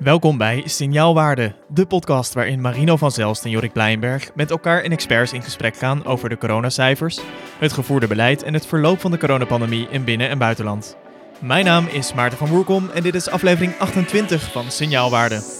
Welkom bij Signaalwaarde, de podcast waarin Marino van Zelst en Jorik Blijnberg met elkaar en experts in gesprek gaan over de coronacijfers, het gevoerde beleid en het verloop van de coronapandemie in binnen- en buitenland. Mijn naam is Maarten van Woerkom en dit is aflevering 28 van Signaalwaarde.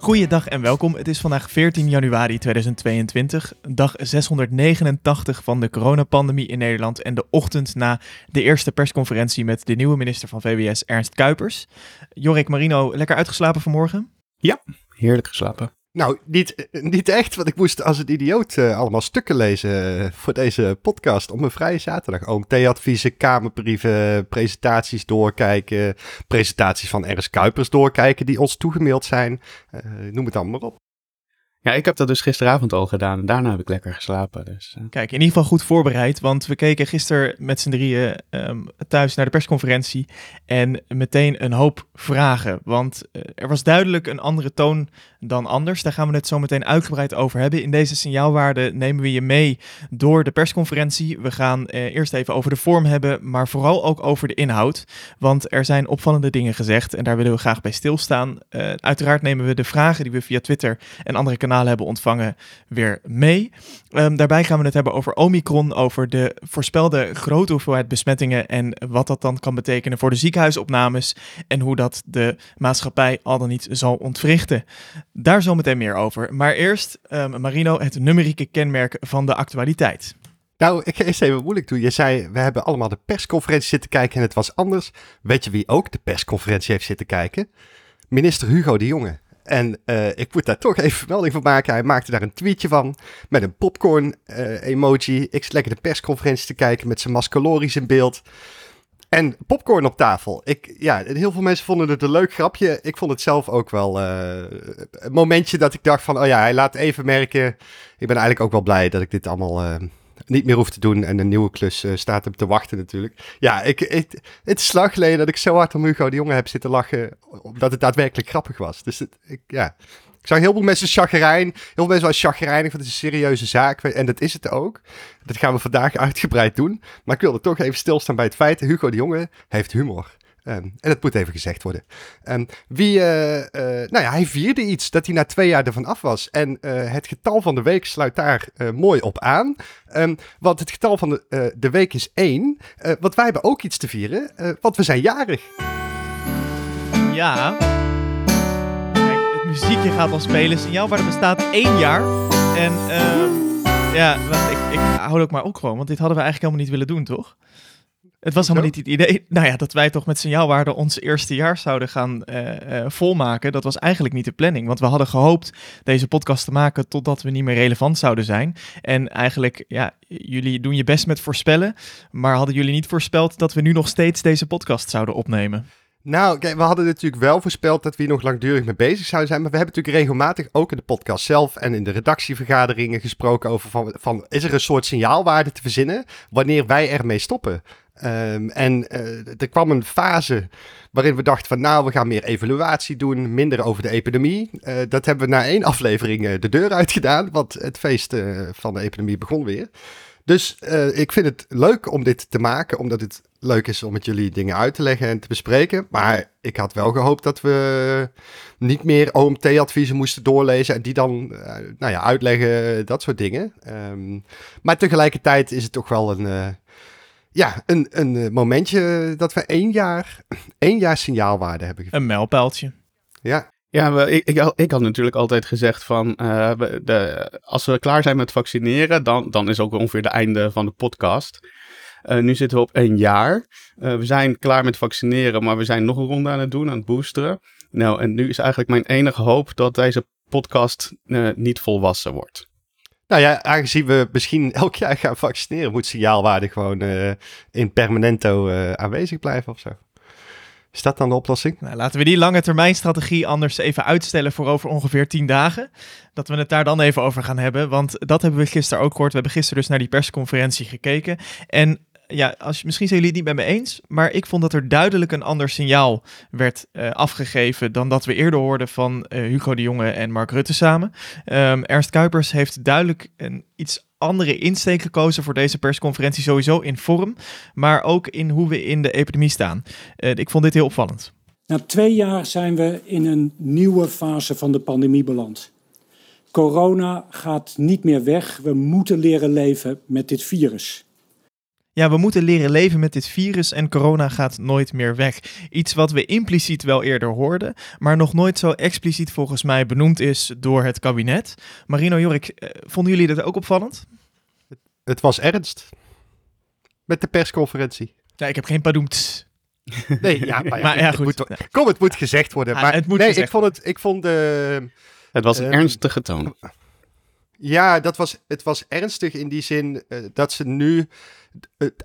Goeiedag en welkom. Het is vandaag 14 januari 2022, dag 689 van de coronapandemie in Nederland en de ochtend na de eerste persconferentie met de nieuwe minister van VWS Ernst Kuipers. Jorik Marino, lekker uitgeslapen vanmorgen? Ja, heerlijk geslapen. Nou, niet, niet echt, want ik moest als een idioot uh, allemaal stukken lezen uh, voor deze podcast op mijn vrije zaterdag. OMT-adviezen, kamerbrieven, presentaties doorkijken, presentaties van Ernst Kuipers doorkijken die ons toegemaild zijn. Noem het allemaal maar op. Ja, ik heb dat dus gisteravond al gedaan en daarna heb ik lekker geslapen. Dus, uh. Kijk, in ieder geval goed voorbereid, want we keken gisteren met z'n drieën um, thuis naar de persconferentie en meteen een hoop vragen. Want uh, er was duidelijk een andere toon dan anders. Daar gaan we het zo meteen uitgebreid over hebben. In deze signaalwaarde nemen we je mee door de persconferentie. We gaan uh, eerst even over de vorm hebben, maar vooral ook over de inhoud. Want er zijn opvallende dingen gezegd en daar willen we graag bij stilstaan. uiteraard nemen we de vragen die we via Twitter en andere kanalen hebben ontvangen weer mee. Um, daarbij gaan we het hebben over Omicron, over de voorspelde grote hoeveelheid besmettingen en wat dat dan kan betekenen voor de ziekenhuisopnames en hoe dat de maatschappij al dan niet zal ontwrichten. Daar zometeen meer over. Maar eerst, um, Marino, het numerieke kenmerk van de actualiteit. Nou, ik ga eerst even moeilijk doen. Je zei, we hebben allemaal de persconferentie zitten kijken en het was anders. Weet je wie ook de persconferentie heeft zitten kijken? Minister Hugo de Jonge. En uh, ik moet daar toch even vermelding van maken. Hij maakte daar een tweetje van met een popcorn uh, emoji. Ik zit lekker de persconferentie te kijken met zijn mascalories in beeld. En popcorn op tafel. Ik, ja, heel veel mensen vonden het een leuk grapje. Ik vond het zelf ook wel uh, een momentje dat ik dacht van... oh ja, hij laat even merken... ik ben eigenlijk ook wel blij dat ik dit allemaal niet meer hoef te doen. En een nieuwe klus uh, staat hem te wachten natuurlijk. Ja, ik, het is lang geleden dat ik zo hard om Hugo de Jonge heb zitten lachen. Omdat het daadwerkelijk grappig was. Dus het, ik, ja... Ik zag heel veel mensen chagrijn. Heel veel mensen waren chagrijnig, want het is een serieuze zaak. En dat is het ook. Dat gaan we vandaag uitgebreid doen. Maar ik wilde toch even stilstaan bij het feit... Hugo de Jonge heeft humor. Um, en dat moet even gezegd worden. Um, wie, uh, uh, nou ja, hij vierde iets dat hij na twee jaar ervan af was. En uh, het getal van de week sluit daar mooi op aan. Um, want het getal van de, de week is één. want wij hebben ook iets te vieren, want we zijn jarig. Ja. Kijk, het muziekje gaat al spelen. Signaal waar er bestaat één jaar. En ja, ik, ik hou ook maar ook gewoon. Want dit hadden we eigenlijk helemaal niet willen doen, toch? Het was helemaal niet het idee, nou ja, dat wij toch met signaalwaarde ons eerste jaar zouden gaan uh, uh, volmaken. Dat was eigenlijk niet de planning, want we hadden gehoopt deze podcast te maken totdat we niet meer relevant zouden zijn. En eigenlijk, ja, jullie doen je best met voorspellen, maar hadden jullie niet voorspeld dat we nu nog steeds deze podcast zouden opnemen? Nou, kijk, we hadden natuurlijk wel voorspeld dat we hier nog langdurig mee bezig zouden zijn. Maar we hebben natuurlijk regelmatig ook in de podcast zelf en in de redactievergaderingen gesproken over van, van is er een soort signaalwaarde te verzinnen wanneer wij ermee stoppen? Um, en uh, er kwam een fase waarin we dachten van nou, we gaan meer evaluatie doen, minder over de epidemie. Uh, dat hebben we na één aflevering uh, de deur uitgedaan, want het feest van de epidemie begon weer. Dus ik vind het leuk om dit te maken, omdat het leuk is om met jullie dingen uit te leggen en te bespreken. Maar ik had wel gehoopt dat we niet meer OMT-adviezen moesten doorlezen en die dan nou ja, uitleggen, dat soort dingen. Um, maar tegelijkertijd is het toch wel een ja, een, een momentje dat we één jaar, één jaar signaalwaarde hebben. Een mijlpaaltje. Ja. Ja, we, ik, ik, ik, had natuurlijk altijd gezegd van uh, de, als we klaar zijn met vaccineren, dan, dan is ook ongeveer het einde van de podcast. Uh, nu zitten we op één jaar. Uh, we zijn klaar met vaccineren, maar we zijn nog een ronde aan het doen, aan het boosteren. Nou, en nu is eigenlijk mijn enige hoop dat deze podcast niet volwassen wordt. Nou ja, aangezien we misschien elk jaar gaan vaccineren, moet signaalwaarde gewoon uh, in permanento uh, aanwezig blijven of zo. Is dat dan de oplossing? Nou, laten we die lange termijn strategie anders even uitstellen voor over ongeveer 10 dagen. Dat we het daar dan even over gaan hebben. Want dat hebben we gisteren ook gehoord. We hebben gisteren dus naar die persconferentie gekeken. En ja, als, misschien zijn jullie het niet met me eens, maar ik vond dat er duidelijk een ander signaal werd uh, afgegeven dan dat we eerder hoorden van uh, Hugo de Jonge en Mark Rutte samen. Um, Ernst Kuipers heeft duidelijk een iets andere insteek gekozen voor deze persconferentie, sowieso in vorm, maar ook in hoe we in de epidemie staan. Uh, ik vond dit heel opvallend. Na twee jaar zijn we in een nieuwe fase van de pandemie beland. Corona gaat niet meer weg. We moeten leren leven met dit virus. Ja, we moeten leren leven met dit virus en corona gaat nooit meer weg. Iets wat we impliciet wel eerder hoorden, maar nog nooit zo expliciet volgens mij benoemd is door het kabinet. Marino Jorik, eh, vonden jullie dat ook opvallend? Het was ernst. Met de persconferentie. Ja, ik heb geen padoemts. Nee, ja, maar, ja, maar ja, goed. Moet, kom, het moet gezegd worden. Ja, maar het moet nee, gezegd ik vond het, ik vond de... Het was een uh, ernstige toon. Ja, dat was, het was ernstig in die zin uh, dat ze nu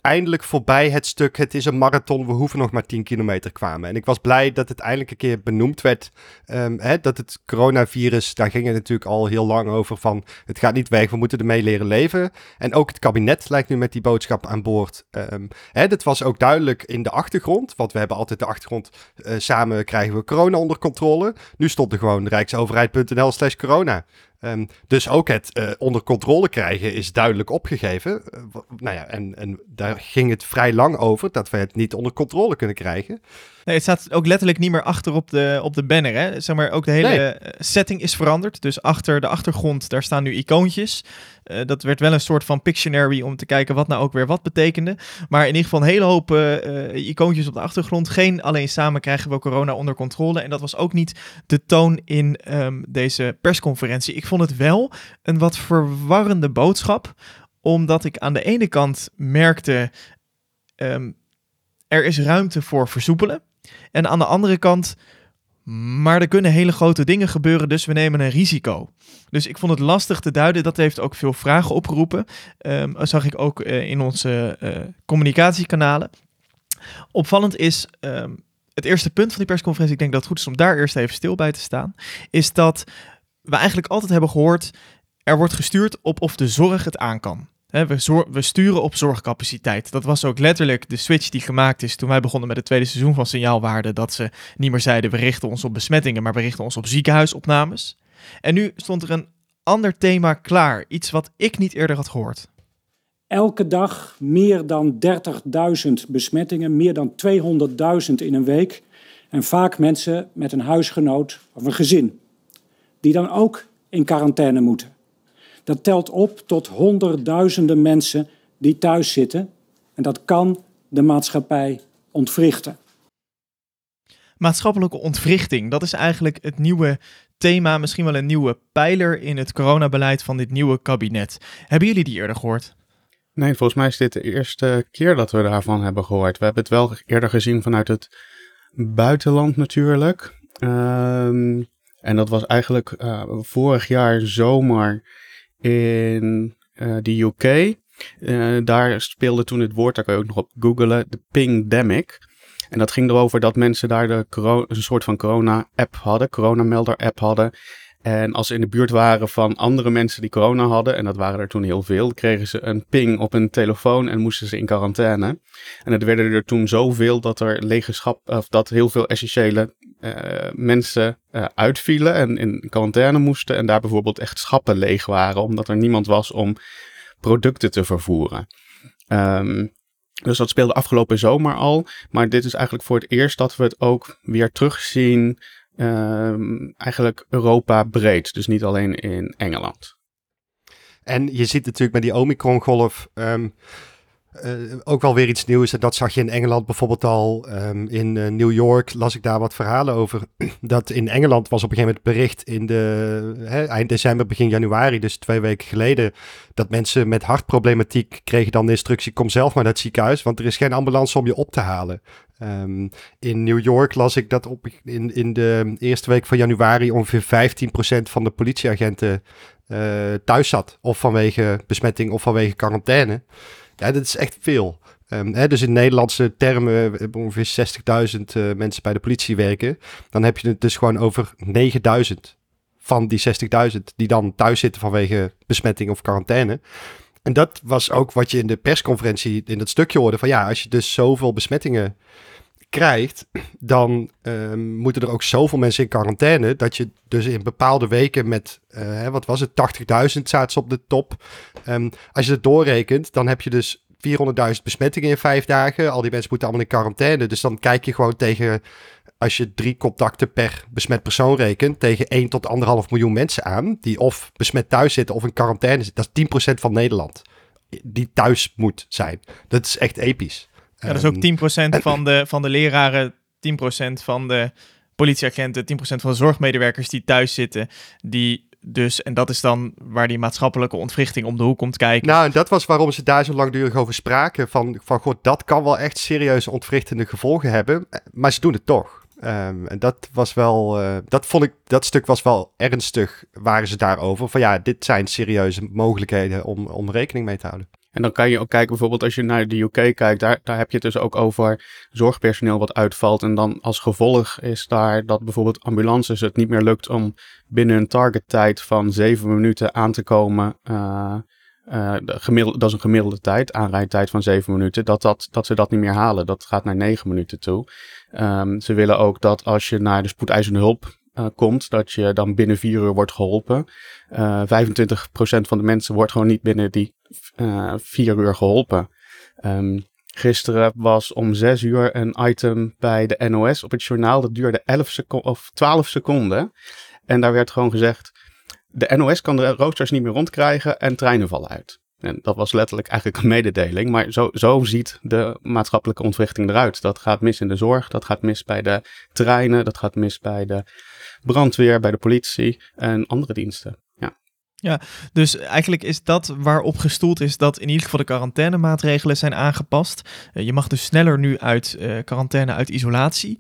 eindelijk voorbij het stuk, het is een marathon, we hoeven nog maar 10 kilometer kwamen. En ik was blij dat het eindelijk een keer benoemd werd, um, hè, dat het coronavirus, daar ging het natuurlijk al heel lang over van, het gaat niet weg, we moeten ermee leren leven. En ook het kabinet lijkt nu met die boodschap aan boord. Um, hè, dat was ook duidelijk in de achtergrond, want we hebben altijd de achtergrond, uh, samen krijgen we corona onder controle. Nu stond er gewoon rijksoverheid.nl slash corona. Um, dus ook het uh, onder controle krijgen is duidelijk opgegeven. Uh, nou ja, en, en daar ging het vrij lang over dat we het niet onder controle kunnen krijgen. Nee, het staat ook letterlijk niet meer achter op de, op de banner. Hè? Zeg maar, ook de hele nee. setting is veranderd. Dus achter de achtergrond, daar staan nu icoontjes. Uh, dat werd wel een soort van Pictionary om te kijken wat nou ook weer wat betekende. Maar in ieder geval een hele hoop uh, icoontjes op de achtergrond. Geen alleen samen krijgen we corona onder controle. En dat was ook niet de toon in um, deze persconferentie. Ik vond het wel een wat verwarrende boodschap. Omdat ik aan de ene kant merkte, um, er is ruimte voor versoepelen. En aan de andere kant, maar er kunnen hele grote dingen gebeuren, dus we nemen een risico. Dus ik vond het lastig te duiden. Dat heeft ook veel vragen opgeroepen. Um, zag ik ook uh, in onze uh, communicatiekanalen. Opvallend is um, het eerste punt van die persconferentie. Ik denk dat het goed is om daar eerst even stil bij te staan. Is dat we eigenlijk altijd hebben gehoord. Er wordt gestuurd op of de zorg het aan kan. We, we, sturen op zorgcapaciteit. Dat was ook letterlijk de switch die gemaakt is toen wij begonnen met het tweede seizoen van Signaalwaarde. Dat ze niet meer zeiden we richten ons op besmettingen, maar we richten ons op ziekenhuisopnames. En nu stond er een ander thema klaar. Iets wat ik niet eerder had gehoord. Elke dag meer dan 30.000 besmettingen, meer dan 200.000 in een week. En vaak mensen met een huisgenoot of een gezin, die dan ook in quarantaine moeten. Dat telt op tot honderdduizenden mensen die thuis zitten. En dat kan de maatschappij ontwrichten. Maatschappelijke ontwrichting, dat is eigenlijk het nieuwe thema, misschien wel een nieuwe pijler in het coronabeleid van dit nieuwe kabinet. Hebben jullie die eerder gehoord? Nee, volgens mij is dit de eerste keer dat we daarvan hebben gehoord. We hebben het wel eerder gezien vanuit het buitenland natuurlijk. Um, en dat was eigenlijk uh, vorig jaar zomer in uh, de UK. Uh, daar speelde toen het woord, daar kan je ook nog op googlen, de Pingdemic. En dat ging erover dat mensen daar de een soort van corona-app hadden, coronamelder-app hadden. En als ze in de buurt waren van andere mensen die corona hadden, en dat waren er toen heel veel, kregen ze een ping op hun telefoon en moesten ze in quarantaine. En het werden er toen zoveel dat er legerschap, of dat heel veel essentiële mensen uh, uitvielen en in quarantaine moesten. En daar bijvoorbeeld echt schappen leeg waren, omdat er niemand was om producten te vervoeren. Um, dus dat speelde afgelopen zomer al. Maar dit is eigenlijk voor het eerst dat we het ook weer terugzien um, eigenlijk Europa breed. Dus niet alleen in Engeland. En je ziet natuurlijk met die Omicron-golf um, uh, ook wel weer iets nieuws. En dat zag je in Engeland bijvoorbeeld al. Um, in uh, New York las ik daar wat verhalen over. Dat in Engeland was op een gegeven moment bericht in de hè, eind december, begin januari, dus twee weken geleden. Dat mensen met hartproblematiek kregen dan de instructie: kom zelf maar naar het ziekenhuis, want er is geen ambulance om je op te halen. Um, in New York las ik dat op, in, in de eerste week van januari ongeveer 15% van de politieagenten uh, thuis zat. Of vanwege besmetting of vanwege quarantaine. Ja, dat is echt veel. Um, hè, dus in Nederlandse termen hebben ongeveer 60.000 uh, mensen bij de politie werken. Dan heb je het dus gewoon over 9.000 van die 60.000 die dan thuis zitten vanwege besmetting of quarantaine. En dat was ook wat je in de persconferentie in dat stukje hoorde. Van ja, als je dus zoveel besmettingen krijgt, dan ehm, moeten er ook zoveel mensen in quarantaine. Dat je dus in bepaalde weken met, uh, wat was het, 80.000 staat ze op de top. Ehm, als je het doorrekent, dan heb je dus 400.000 besmettingen in vijf dagen. Al die mensen moeten allemaal in quarantaine. Dus dan kijk je gewoon tegen, als je drie contacten per besmet persoon rekent, tegen 1 tot 1,5 miljoen mensen aan. Die of besmet thuis zitten of in quarantaine zitten. Dat is 10% van Nederland. Die thuis moet zijn. Dat is echt episch. Ja, dat is ook 10% ehm, van de, van de leraren, 10% van de politieagenten, 10% van de zorgmedewerkers die thuis zitten, die dus, en dat is dan waar die maatschappelijke ontwrichting om de hoek komt kijken. Nou, en dat was waarom ze daar zo langdurig over spraken. Van, van god, dat kan wel echt serieuze ontwrichtende gevolgen hebben. Maar ze doen het toch. Um, en dat was wel, uh, dat vond ik, dat stuk was wel ernstig, waren ze daarover. Van ja, dit zijn serieuze mogelijkheden om, om rekening mee te houden. En dan kan je ook kijken, bijvoorbeeld als je naar de UK kijkt, daar, daar heb je het dus ook over zorgpersoneel wat uitvalt. En dan als gevolg is daar dat bijvoorbeeld ambulances het niet meer lukt om binnen een targettijd van zeven minuten aan te komen. Uh, dat is een gemiddelde tijd, aanrijdtijd van zeven minuten, dat, dat, dat ze dat niet meer halen. Dat gaat naar negen minuten toe. Um, ze willen ook dat als je naar de spoedeisende hulp uh, komt, dat je dan binnen vier uur wordt geholpen. Uh, 25% van de mensen wordt gewoon niet binnen die uh, vier uur geholpen. Um, gisteren was om zes uur een item bij de NOS op het journaal. Dat duurde 11 seconden of 12 seconden. En daar werd gewoon gezegd: de NOS kan de roosters niet meer rondkrijgen en treinen vallen uit. En dat was letterlijk eigenlijk een mededeling. Maar zo, zo ziet de maatschappelijke ontwrichting eruit. Dat gaat mis in de zorg, dat gaat mis bij de treinen, dat gaat mis bij de brandweer, bij de politie en andere diensten. Ja. Dus eigenlijk is dat waarop gestoeld is dat in ieder geval de quarantainemaatregelen zijn aangepast. Uh, je mag dus sneller nu uit uh, quarantaine, uit isolatie.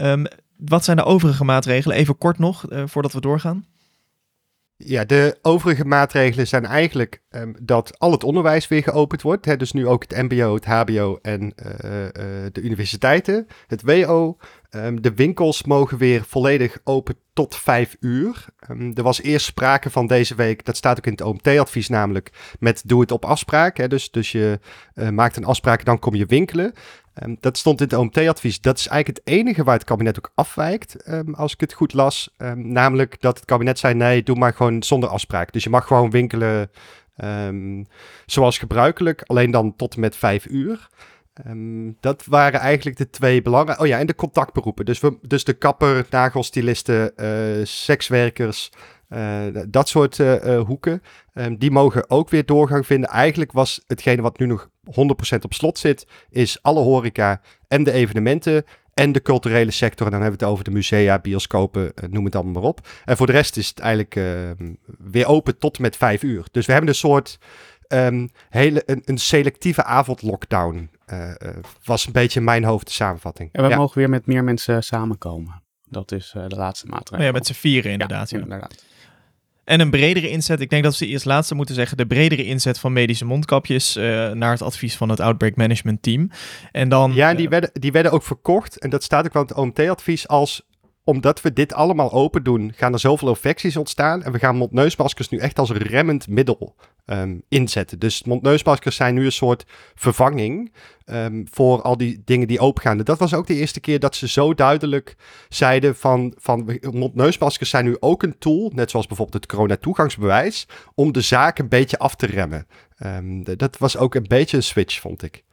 Um, wat zijn de overige maatregelen? Even kort nog, uh, voordat we doorgaan. Ja, de overige maatregelen zijn eigenlijk um, dat al het onderwijs weer geopend wordt. Hè, dus nu ook het MBO, het HBO en de universiteiten. Het WO, um, de winkels mogen weer volledig open tot vijf uur. Um, er was eerst sprake van deze week, dat staat ook in het OMT-advies namelijk, met doe het op afspraak. Hè, dus, dus je uh, maakt een afspraak, dan kom je winkelen. Um, dat stond in het OMT-advies. Dat is eigenlijk het enige waar het kabinet ook afwijkt, als ik het goed las. Namelijk dat het kabinet zei, nee, doe maar gewoon zonder afspraak. Dus je mag gewoon winkelen zoals gebruikelijk, alleen dan tot en met vijf uur. Dat waren eigenlijk de twee belangrijke... Oh ja, en de contactberoepen. Dus, we, dus de kapper, nagelstilisten, uh, sekswerkers... Uh, dat soort uh, hoeken. Um, die mogen ook weer doorgang vinden. Eigenlijk was hetgene wat nu nog 100% op slot zit, is alle horeca en de evenementen en de culturele sector. En dan hebben we het over de musea, bioscopen, noem het allemaal maar op. En voor de rest is het eigenlijk uh, weer open tot met vijf uur. Dus we hebben een soort hele, een, een, selectieve avondlockdown. Was een beetje mijn hoofd de samenvatting. En we ja. mogen weer met meer mensen samenkomen. Dat is de laatste maatregel. Oh ja, met z'n vieren inderdaad. Ja, inderdaad. En een bredere inzet, ik denk dat ze eerst laatste moeten zeggen, de bredere inzet van medische mondkapjes uh, naar het advies van het Outbreak Management Team. En dan, ja, en die, uh, werden, die werden ook verkocht, en dat staat ook wel in het OMT-advies, als omdat we dit allemaal open doen, gaan er zoveel infecties ontstaan. En we gaan mondneusmaskers nu echt als remmend middel um, inzetten. Dus mondneusmaskers zijn nu een soort vervanging um, voor al die dingen die opengaan. Dat was ook de eerste keer dat ze zo duidelijk zeiden van, van mondneusmaskers zijn nu ook een tool, net zoals bijvoorbeeld het corona-toegangsbewijs, om de zaak een beetje af te remmen. Um, dat was ook een beetje een switch, vond ik.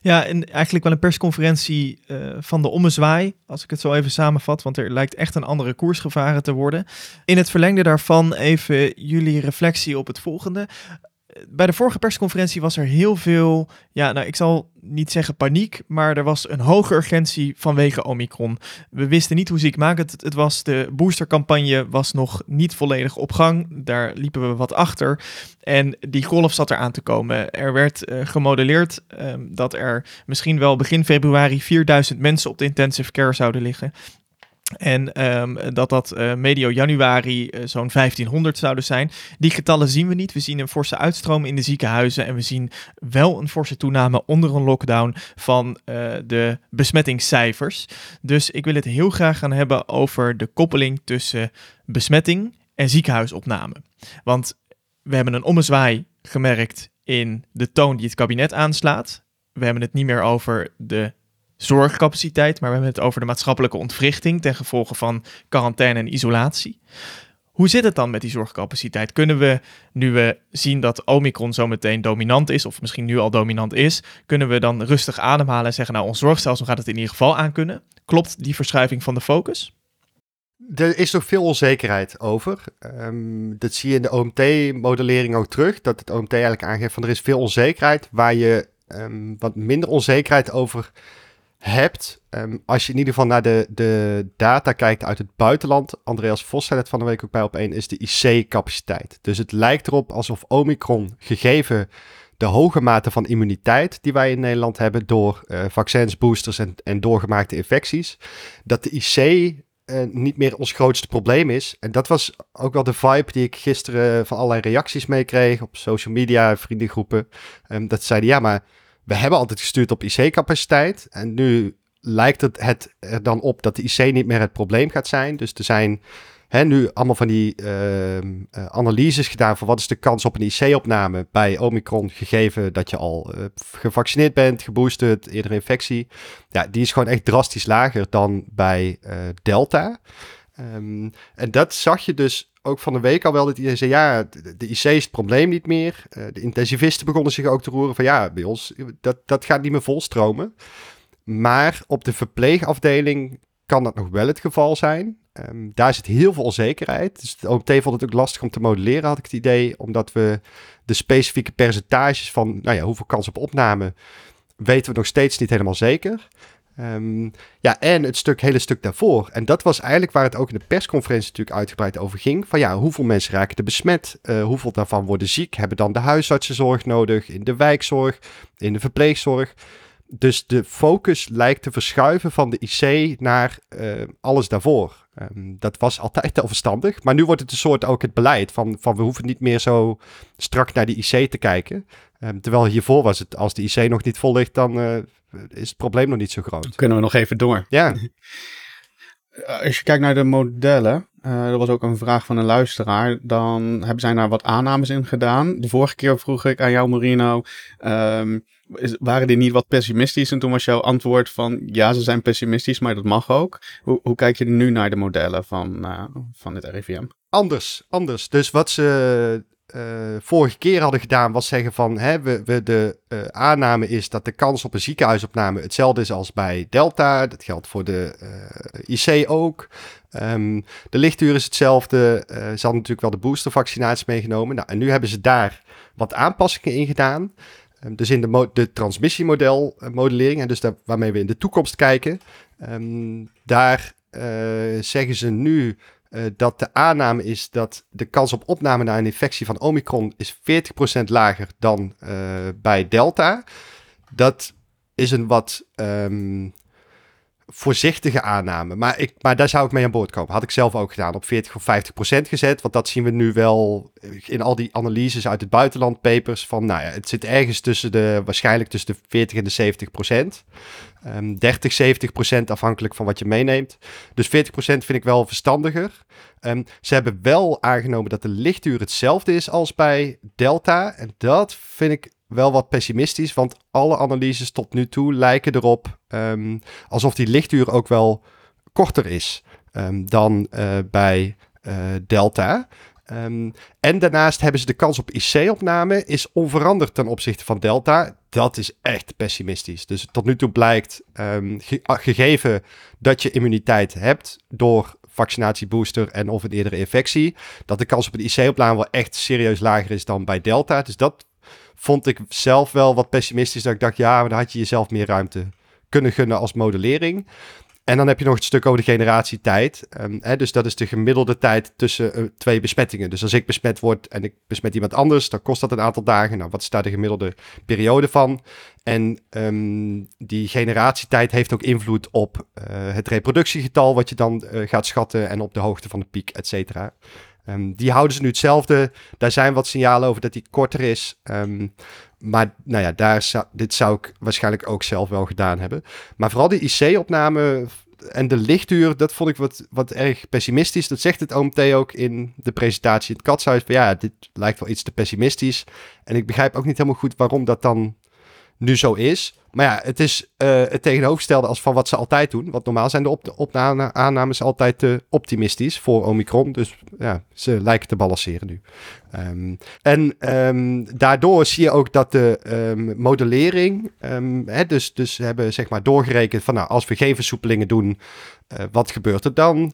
Ja, en eigenlijk wel een persconferentie uh, van de ommezwaai, als ik het zo even samenvat, want er lijkt echt een andere koers gevaren te worden. In het verlengde daarvan even jullie reflectie op het volgende bij de vorige persconferentie was er heel veel, ja, nou ik zal niet zeggen paniek, maar er was een hoge urgentie vanwege Omicron. We wisten niet hoe ziekmakend het, het was. De boostercampagne was nog niet volledig op gang. Daar liepen we wat achter. En die golf zat eraan te komen. Er werd uh, gemodelleerd um, dat er misschien wel begin februari 4000 mensen op de intensive care zouden liggen. En um, dat dat uh, medio januari uh, zo'n 1500 zouden zijn. Die getallen zien we niet. We zien een forse uitstroom in de ziekenhuizen. En we zien wel een forse toename onder een lockdown van uh, de besmettingscijfers. Dus ik wil het heel graag gaan hebben over de koppeling tussen besmetting en ziekenhuisopname. Want we hebben een ommezwaai gemerkt in de toon die het kabinet aanslaat. We hebben het niet meer over de zorgcapaciteit, maar we hebben het over de maatschappelijke ontwrichting ten gevolge van quarantaine en isolatie. Hoe zit het dan met die zorgcapaciteit? Kunnen we, nu we zien dat Omicron zometeen dominant is, of misschien nu al dominant is, kunnen we dan rustig ademhalen en zeggen, nou, ons zorgstelsel gaat het in ieder geval aankunnen? Klopt die verschuiving van de focus? Er is nog veel onzekerheid over. Um, dat zie je in de OMT-modellering ook terug. Dat het OMT eigenlijk aangeeft van er is veel onzekerheid. Waar je um, wat minder onzekerheid over hebt. Um, als je in ieder geval naar de, de data kijkt uit het buitenland. Andreas Vos zei het van de week ook bij op één. Is de IC-capaciteit. Dus het lijkt erop alsof Omicron gegeven de hoge mate van immuniteit die wij in Nederland hebben door uh, vaccins, boosters en, en doorgemaakte infecties, dat de IC uh, niet meer ons grootste probleem is. En dat was ook wel de vibe die ik gisteren van allerlei reacties meekreeg op social media, vriendengroepen. Um, dat zeiden, ja, maar we hebben altijd gestuurd op IC-capaciteit. En nu lijkt het, het er dan op dat de IC niet meer het probleem gaat zijn. Dus er zijn hè, nu allemaal van die uh, analyses gedaan van wat is de kans op een IC-opname bij Omicron, gegeven dat je al uh, gevaccineerd bent, geboosterd, eerder infectie. Ja, die is gewoon echt drastisch lager dan bij uh, Delta. Um, en dat zag je dus ook van de week al wel, dat iedereen zei, ja, de, IC is het probleem niet meer. de intensivisten begonnen zich ook te roeren van, ja, bij ons, dat, dat gaat niet meer volstromen. Maar op de verpleegafdeling kan dat nog wel het geval zijn. Um, daar zit heel veel onzekerheid. Dus de OMT vond het ook lastig om te modelleren, had ik het idee. Omdat we de specifieke percentages van nou ja, hoeveel kans op opname weten we nog steeds niet helemaal zeker. Um, ja, en het stuk, hele stuk daarvoor. En dat was eigenlijk waar het ook in de persconferentie natuurlijk uitgebreid over ging. Van ja, hoeveel mensen raken er besmet? Uh, hoeveel daarvan worden ziek? Hebben dan de huisartsenzorg nodig? In de wijkzorg? In de verpleegzorg? Dus de focus lijkt te verschuiven van de IC naar uh, alles daarvoor. Um, dat was altijd al verstandig. Maar nu wordt het een soort ook het beleid van, van we hoeven niet meer zo strak naar de IC te kijken. Um, terwijl hiervoor was het, als de IC nog niet vol ligt, dan uh, is het probleem nog niet zo groot. Dan kunnen we nog even door. Ja. Als je kijkt naar de modellen, uh, er was ook een vraag van een luisteraar. Dan hebben zij daar wat aannames in gedaan. De vorige keer vroeg ik aan jou, Marino. Um, is, waren die niet wat pessimistisch? En toen was jouw antwoord van ja, ze zijn pessimistisch, maar dat mag ook. Hoe, hoe kijk je nu naar de modellen van, uh, van het RIVM? Anders, anders. Dus wat ze vorige keer hadden gedaan was zeggen van hè, we, we de uh, aanname is dat de kans op een ziekenhuisopname hetzelfde is als bij Delta. Dat geldt voor de IC ook. Um, de lichtuur is hetzelfde. ze hadden natuurlijk wel de boostervaccinatie meegenomen. Nou, en nu hebben ze daar wat aanpassingen in gedaan. Um, dus in de, de transmissiemodel-modellering, en dus daar, waarmee we in de toekomst kijken, um, daar zeggen ze nu uh, dat de aanname is dat de kans op opname na een infectie van Omicron is 40% lager dan uh, bij Delta. Dat is een wat um, voorzichtige aanname. Maar, ik, maar daar zou ik mee aan boord komen. Had ik zelf ook gedaan. Op 40 of 50 procent gezet. Want dat zien we nu wel in al die analyses uit het buitenland papers. Van nou ja, het zit ergens tussen de, waarschijnlijk tussen de 40 en de 70 procent. Um, 30, 70 procent afhankelijk van wat je meeneemt. Dus 40 procent vind ik wel verstandiger. Um, ze hebben wel aangenomen dat de lichtuur hetzelfde is als bij Delta. En dat vind ik wel wat pessimistisch, want alle analyses tot nu toe lijken erop um, alsof die lichtuur ook wel korter is um, dan uh, bij uh, Delta. Um, en daarnaast hebben ze de kans op IC-opname is onveranderd ten opzichte van Delta. Dat is echt pessimistisch. Dus tot nu toe blijkt, ge gegeven dat je immuniteit hebt door vaccinatiebooster en of een eerdere infectie, dat de kans op een IC-opname wel echt serieus lager is dan bij Delta. Dus dat vond ik zelf wel wat pessimistisch. Dat ik dacht, ja, maar dan had je jezelf meer ruimte kunnen gunnen als modellering. En dan heb je nog het stuk over de generatietijd. Um, hè, dus dat is de gemiddelde tijd tussen uh, twee besmettingen. Dus als ik besmet word en ik besmet iemand anders, dan kost dat een aantal dagen. Nou, wat is daar de gemiddelde periode van? En um, die generatietijd heeft ook invloed op uh, het reproductiegetal, wat je dan uh, gaat schatten, en op de hoogte van de piek, et cetera. Um, die houden ze nu hetzelfde. Daar zijn wat signalen over dat die korter is. Um, maar nou ja, daar dit zou ik waarschijnlijk ook zelf wel gedaan hebben. Maar vooral die IC-opname en de lichtduur, dat vond ik wat, wat erg pessimistisch. Dat zegt het OMT ook in de presentatie het katshuis. Van, ja, dit lijkt wel iets te pessimistisch. En ik begrijp ook niet helemaal goed waarom dat dan nu zo is. Maar ja, het is uh, het tegenovergestelde als van wat ze altijd doen. Want normaal zijn de op aannames altijd optimistisch voor Omicron. Dus ja, ze lijken te balanceren nu. Um, en um, daardoor zie je ook dat de um, modellering, hè, dus, dus hebben zeg maar doorgerekend van nou, als we geen versoepelingen doen, uh, wat gebeurt er dan?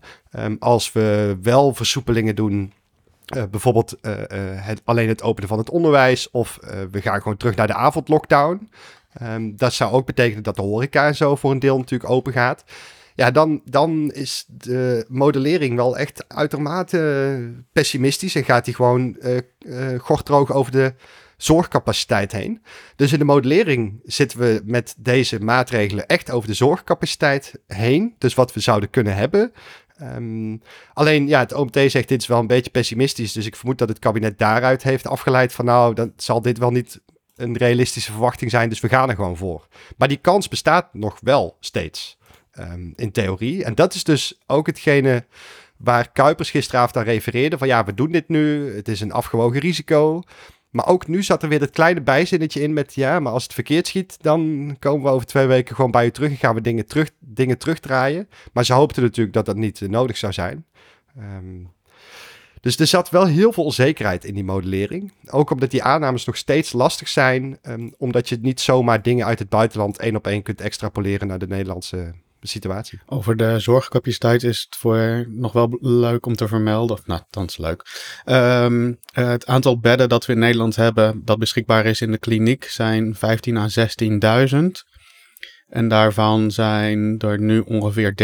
als we wel versoepelingen doen, uh, bijvoorbeeld uh, het, alleen het openen van het onderwijs of we gaan gewoon terug naar de avondlockdown. Um, dat zou ook betekenen dat de horeca zo voor een deel natuurlijk open gaat. Ja, dan, dan is de modellering wel echt uitermate pessimistisch en gaat hij gewoon gortroog over de zorgcapaciteit heen. Dus in de modellering zitten we met deze maatregelen echt over de zorgcapaciteit heen. Dus wat we zouden kunnen hebben. Um, alleen, ja, het OMT zegt dit is wel een beetje pessimistisch. Dus ik vermoed dat het kabinet daaruit heeft afgeleid van nou, dan zal dit wel niet een realistische verwachting zijn. Dus we gaan er gewoon voor. Maar die kans bestaat nog wel steeds um, in theorie. En dat is dus ook hetgene waar Kuipers gisteravond aan refereerde. Van ja, we doen dit nu. Het is een afgewogen risico. Maar ook nu zat er weer dat kleine bijzinnetje in met... ja, maar als het verkeerd schiet... dan komen we over twee weken gewoon bij u terug... en gaan we dingen, terug, dingen terugdraaien. Maar ze hoopten natuurlijk dat dat niet uh, nodig zou zijn. Um, dus er zat wel heel veel onzekerheid in die modellering. Ook omdat die aannames nog steeds lastig zijn... Um, omdat je niet zomaar dingen uit het buitenland... één op één kunt extrapoleren naar de Nederlandse situatie. Over de zorgcapaciteit is het voor nog wel leuk om te vermelden. Of nou, is leuk. Um, het aantal bedden dat we in Nederland hebben, dat beschikbaar is in de kliniek, zijn 15 à 16.000. En daarvan zijn er nu ongeveer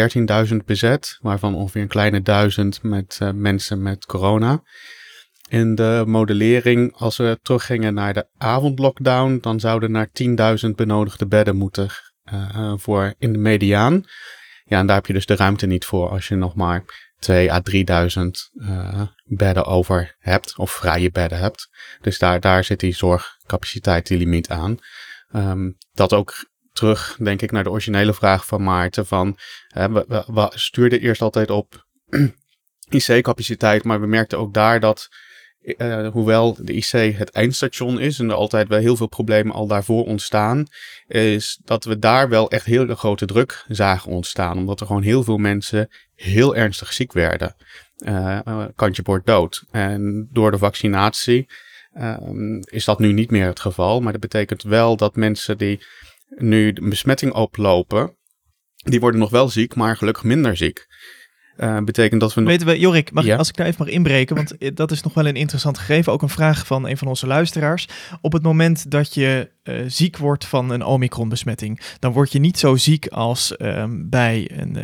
13.000 bezet, waarvan ongeveer een kleine duizend met uh, mensen met corona. In de modellering, als we teruggingen naar de avondlockdown, dan zouden naar 10.000 benodigde bedden moeten voor in de mediaan. Ja, en daar heb je dus de ruimte niet voor als je nog maar 2 à 3000 uh, bedden over hebt, of vrije bedden hebt. Dus daar, daar zit die zorgcapaciteit, die limiet aan. Um, dat ook terug, denk ik, naar de originele vraag van Maarten. Van, we, we, we stuurden eerst altijd op IC-capaciteit, maar we merkten ook daar dat uh, hoewel de IC het eindstation is en er altijd wel heel veel problemen al daarvoor ontstaan, is dat we daar wel echt heel grote druk zagen ontstaan. Omdat er gewoon heel veel mensen heel ernstig ziek werden. Uh, kantje bord dood. En door de vaccinatie um, is dat nu niet meer het geval. Maar dat betekent wel dat mensen die nu de besmetting oplopen, die worden nog wel ziek, maar gelukkig minder ziek. Uh, betekent dat we. Weten we, Jorik, mag, ja? als ik daar even mag inbreken, want eh, dat is nog wel een interessant gegeven. Ook een vraag van een van onze luisteraars. Op het moment dat je uh, ziek wordt van een Omicron-besmetting, dan word je niet zo ziek als um, bij een,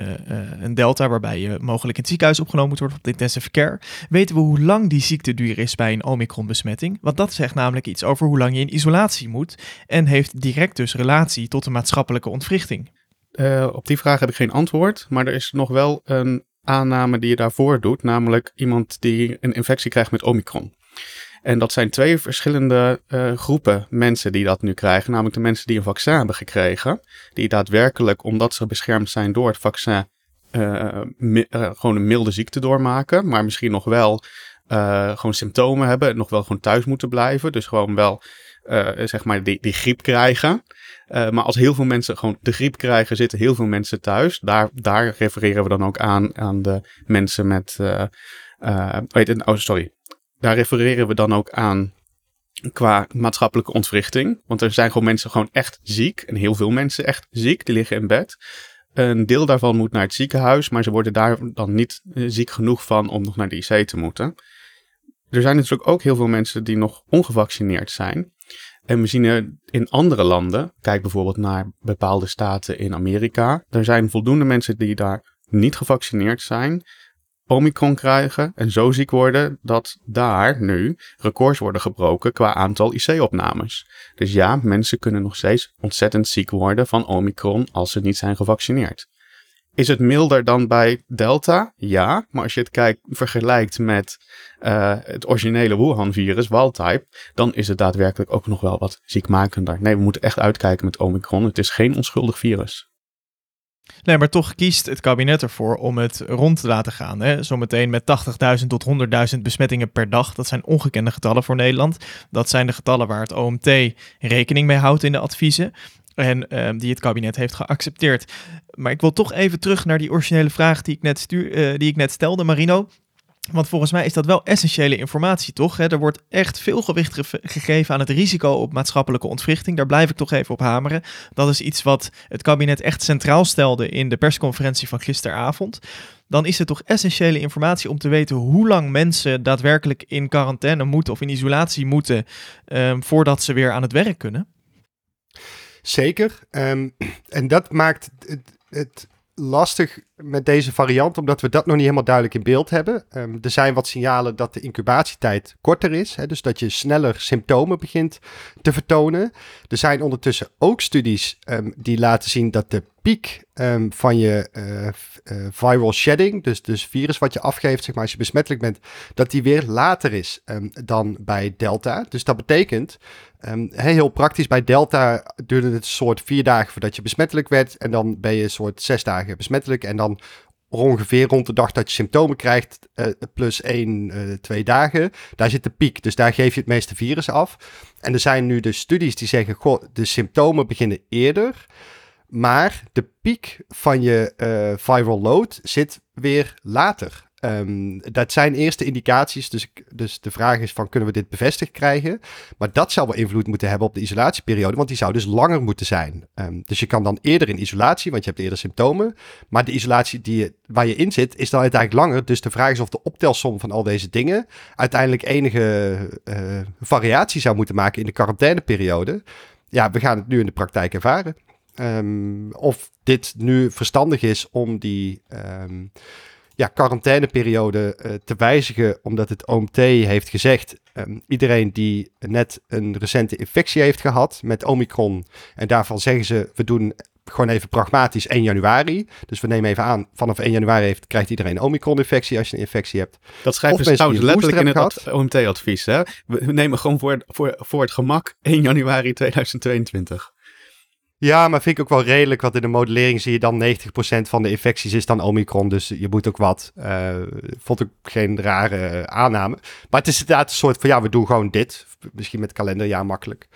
een Delta, waarbij je mogelijk in het ziekenhuis opgenomen moet worden op de intensive care. Weten we hoe lang die ziekteduur is bij een Omicron-besmetting? Want dat zegt namelijk iets over hoe lang je in isolatie moet en heeft direct dus relatie tot de maatschappelijke ontwrichting. op die vraag heb ik geen antwoord, maar er is nog wel een aanname die je daarvoor doet, namelijk iemand die een infectie krijgt met Omicron. En dat zijn twee verschillende uh, groepen mensen die dat nu krijgen. Namelijk de mensen die een vaccin hebben gekregen. Die daadwerkelijk, omdat ze beschermd zijn door het vaccin, uh, uh, gewoon een milde ziekte doormaken. Maar misschien nog wel gewoon symptomen hebben. En nog wel gewoon thuis moeten blijven. Dus gewoon wel, zeg maar, die, die griep krijgen. Uh, maar als heel veel mensen gewoon de griep krijgen, zitten heel veel mensen thuis. Daar, daar refereren we dan ook aan, aan de mensen met. Uh, uh, oh, sorry. Daar refereren we dan ook aan qua maatschappelijke ontwrichting. Want er zijn gewoon mensen gewoon echt ziek. En heel veel mensen echt ziek. Die liggen in bed. Een deel daarvan moet naar het ziekenhuis, maar ze worden daar dan niet ziek genoeg van om nog naar de IC te moeten. Er zijn natuurlijk ook heel veel mensen die nog ongevaccineerd zijn. En we zien in andere landen, kijk bijvoorbeeld naar bepaalde staten in Amerika, er zijn voldoende mensen die daar niet gevaccineerd zijn, Omicron krijgen en zo ziek worden dat daar nu records worden gebroken qua aantal IC-opnames. Dus ja, mensen kunnen nog steeds ontzettend ziek worden van Omicron als ze niet zijn gevaccineerd. Is het milder dan bij Delta? Ja, maar als je het kijkt, vergelijkt met uh, het originele Wuhan-virus, wildtype, dan is het daadwerkelijk ook nog wel wat ziekmakender. Nee, we moeten echt uitkijken met Omicron. Het is geen onschuldig virus. Nee, maar toch kiest het kabinet ervoor om het rond te laten gaan. Zometeen met 80.000 tot 100.000 besmettingen per dag. Dat zijn ongekende getallen voor Nederland. Dat zijn de getallen waar het OMT rekening mee houdt in de adviezen. En uh, die het kabinet heeft geaccepteerd. Maar ik wil toch even terug naar die originele vraag die ik net, stuur, uh, die ik net stelde, Marino. Want volgens mij is dat wel essentiële informatie, toch? Er wordt echt veel gewicht ge gegeven aan het risico op maatschappelijke ontwrichting. Daar blijf ik toch even op hameren. Dat is iets wat het kabinet echt centraal stelde in de persconferentie van gisteravond. Dan is het toch essentiële informatie om te weten hoe lang mensen daadwerkelijk in quarantaine moeten of in isolatie moeten um, voordat ze weer aan het werk kunnen. Zeker. Um, en dat maakt het, het lastig met deze variant, omdat we dat nog niet helemaal duidelijk in beeld hebben. Um, er zijn wat signalen dat de incubatietijd korter is, hè, dus dat je sneller symptomen begint te vertonen. Er zijn ondertussen ook studies um, die laten zien dat de piek um, van je uh, uh, viral shedding, dus, dus virus wat je afgeeft zeg maar, als je besmettelijk bent, dat die weer later is dan bij Delta. Dus dat betekent Um, heel praktisch, bij Delta duurde het een soort vier dagen voordat je besmettelijk werd. En dan ben je een soort zes dagen besmettelijk. En dan ongeveer rond de dag dat je symptomen krijgt, uh, plus één, twee dagen, daar zit de piek. Dus daar geef je het meeste virus af. En er zijn nu de studies die zeggen, goh, de symptomen beginnen eerder. Maar de piek van je uh, viral load zit weer later. Um, dat zijn eerste indicaties, dus, dus de vraag is van kunnen we dit bevestigd krijgen? Maar dat zou wel invloed moeten hebben op de isolatieperiode, want die zou dus langer moeten zijn. Um, dus je kan dan eerder in isolatie, want je hebt eerder symptomen, maar de isolatie die je, waar je in zit is dan uiteindelijk langer. Dus de vraag is of de optelsom van al deze dingen uiteindelijk enige uh, variatie zou moeten maken in de quarantaineperiode. Ja, we gaan het nu in de praktijk ervaren. Um, of dit nu verstandig is om die ja, quarantaineperiode uh, te wijzigen, omdat het OMT heeft gezegd, um, iedereen die net een recente infectie heeft gehad met Omicron, en daarvan zeggen ze, we doen gewoon even pragmatisch 1 januari. Dus we nemen even aan, vanaf 1 januari heeft, krijgt iedereen een Omicron-infectie als je een infectie hebt. Dat schrijven ze trouwens letterlijk in het OMT-advies. We nemen gewoon voor, voor, voor het gemak 1 januari 2022. Ja, maar vind ik ook wel redelijk, want in de modellering zie je dan 90% van de infecties is dan Omicron, dus je moet ook wat. Uh, vond ik geen rare aanname. Maar het is inderdaad een soort van, ja, we doen gewoon dit. Misschien met kalenderjaar makkelijk.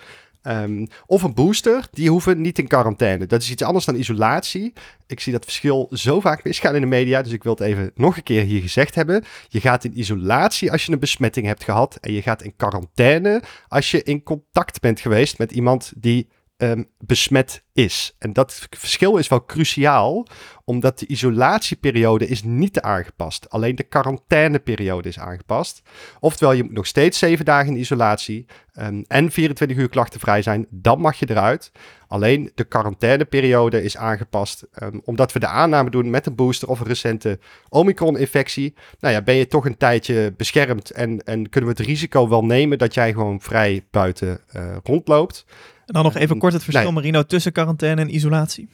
Um, of een booster, die hoeven niet in quarantaine. Dat is iets anders dan isolatie. Ik zie dat verschil zo vaak misgaan in de media, dus ik wil het even nog een keer hier gezegd hebben. Je gaat in isolatie als je een besmetting hebt gehad en je gaat in quarantaine als je in contact bent geweest met iemand die um, besmet is. En dat verschil is wel cruciaal, omdat de isolatieperiode is niet aangepast. Alleen de quarantaineperiode is aangepast. Oftewel, je moet nog steeds zeven dagen in isolatie um, en 24 uur klachtenvrij zijn. Dan mag je eruit. Alleen de quarantaineperiode is aangepast, um, omdat we de aanname doen met een booster of een recente Omicron-infectie. Nou ja, ben je toch een tijdje beschermd en, en kunnen we het risico wel nemen dat jij gewoon vrij buiten uh, rondloopt. En dan nog even kort het verschil, nee. Marino, tussen quarantaine en isolatie.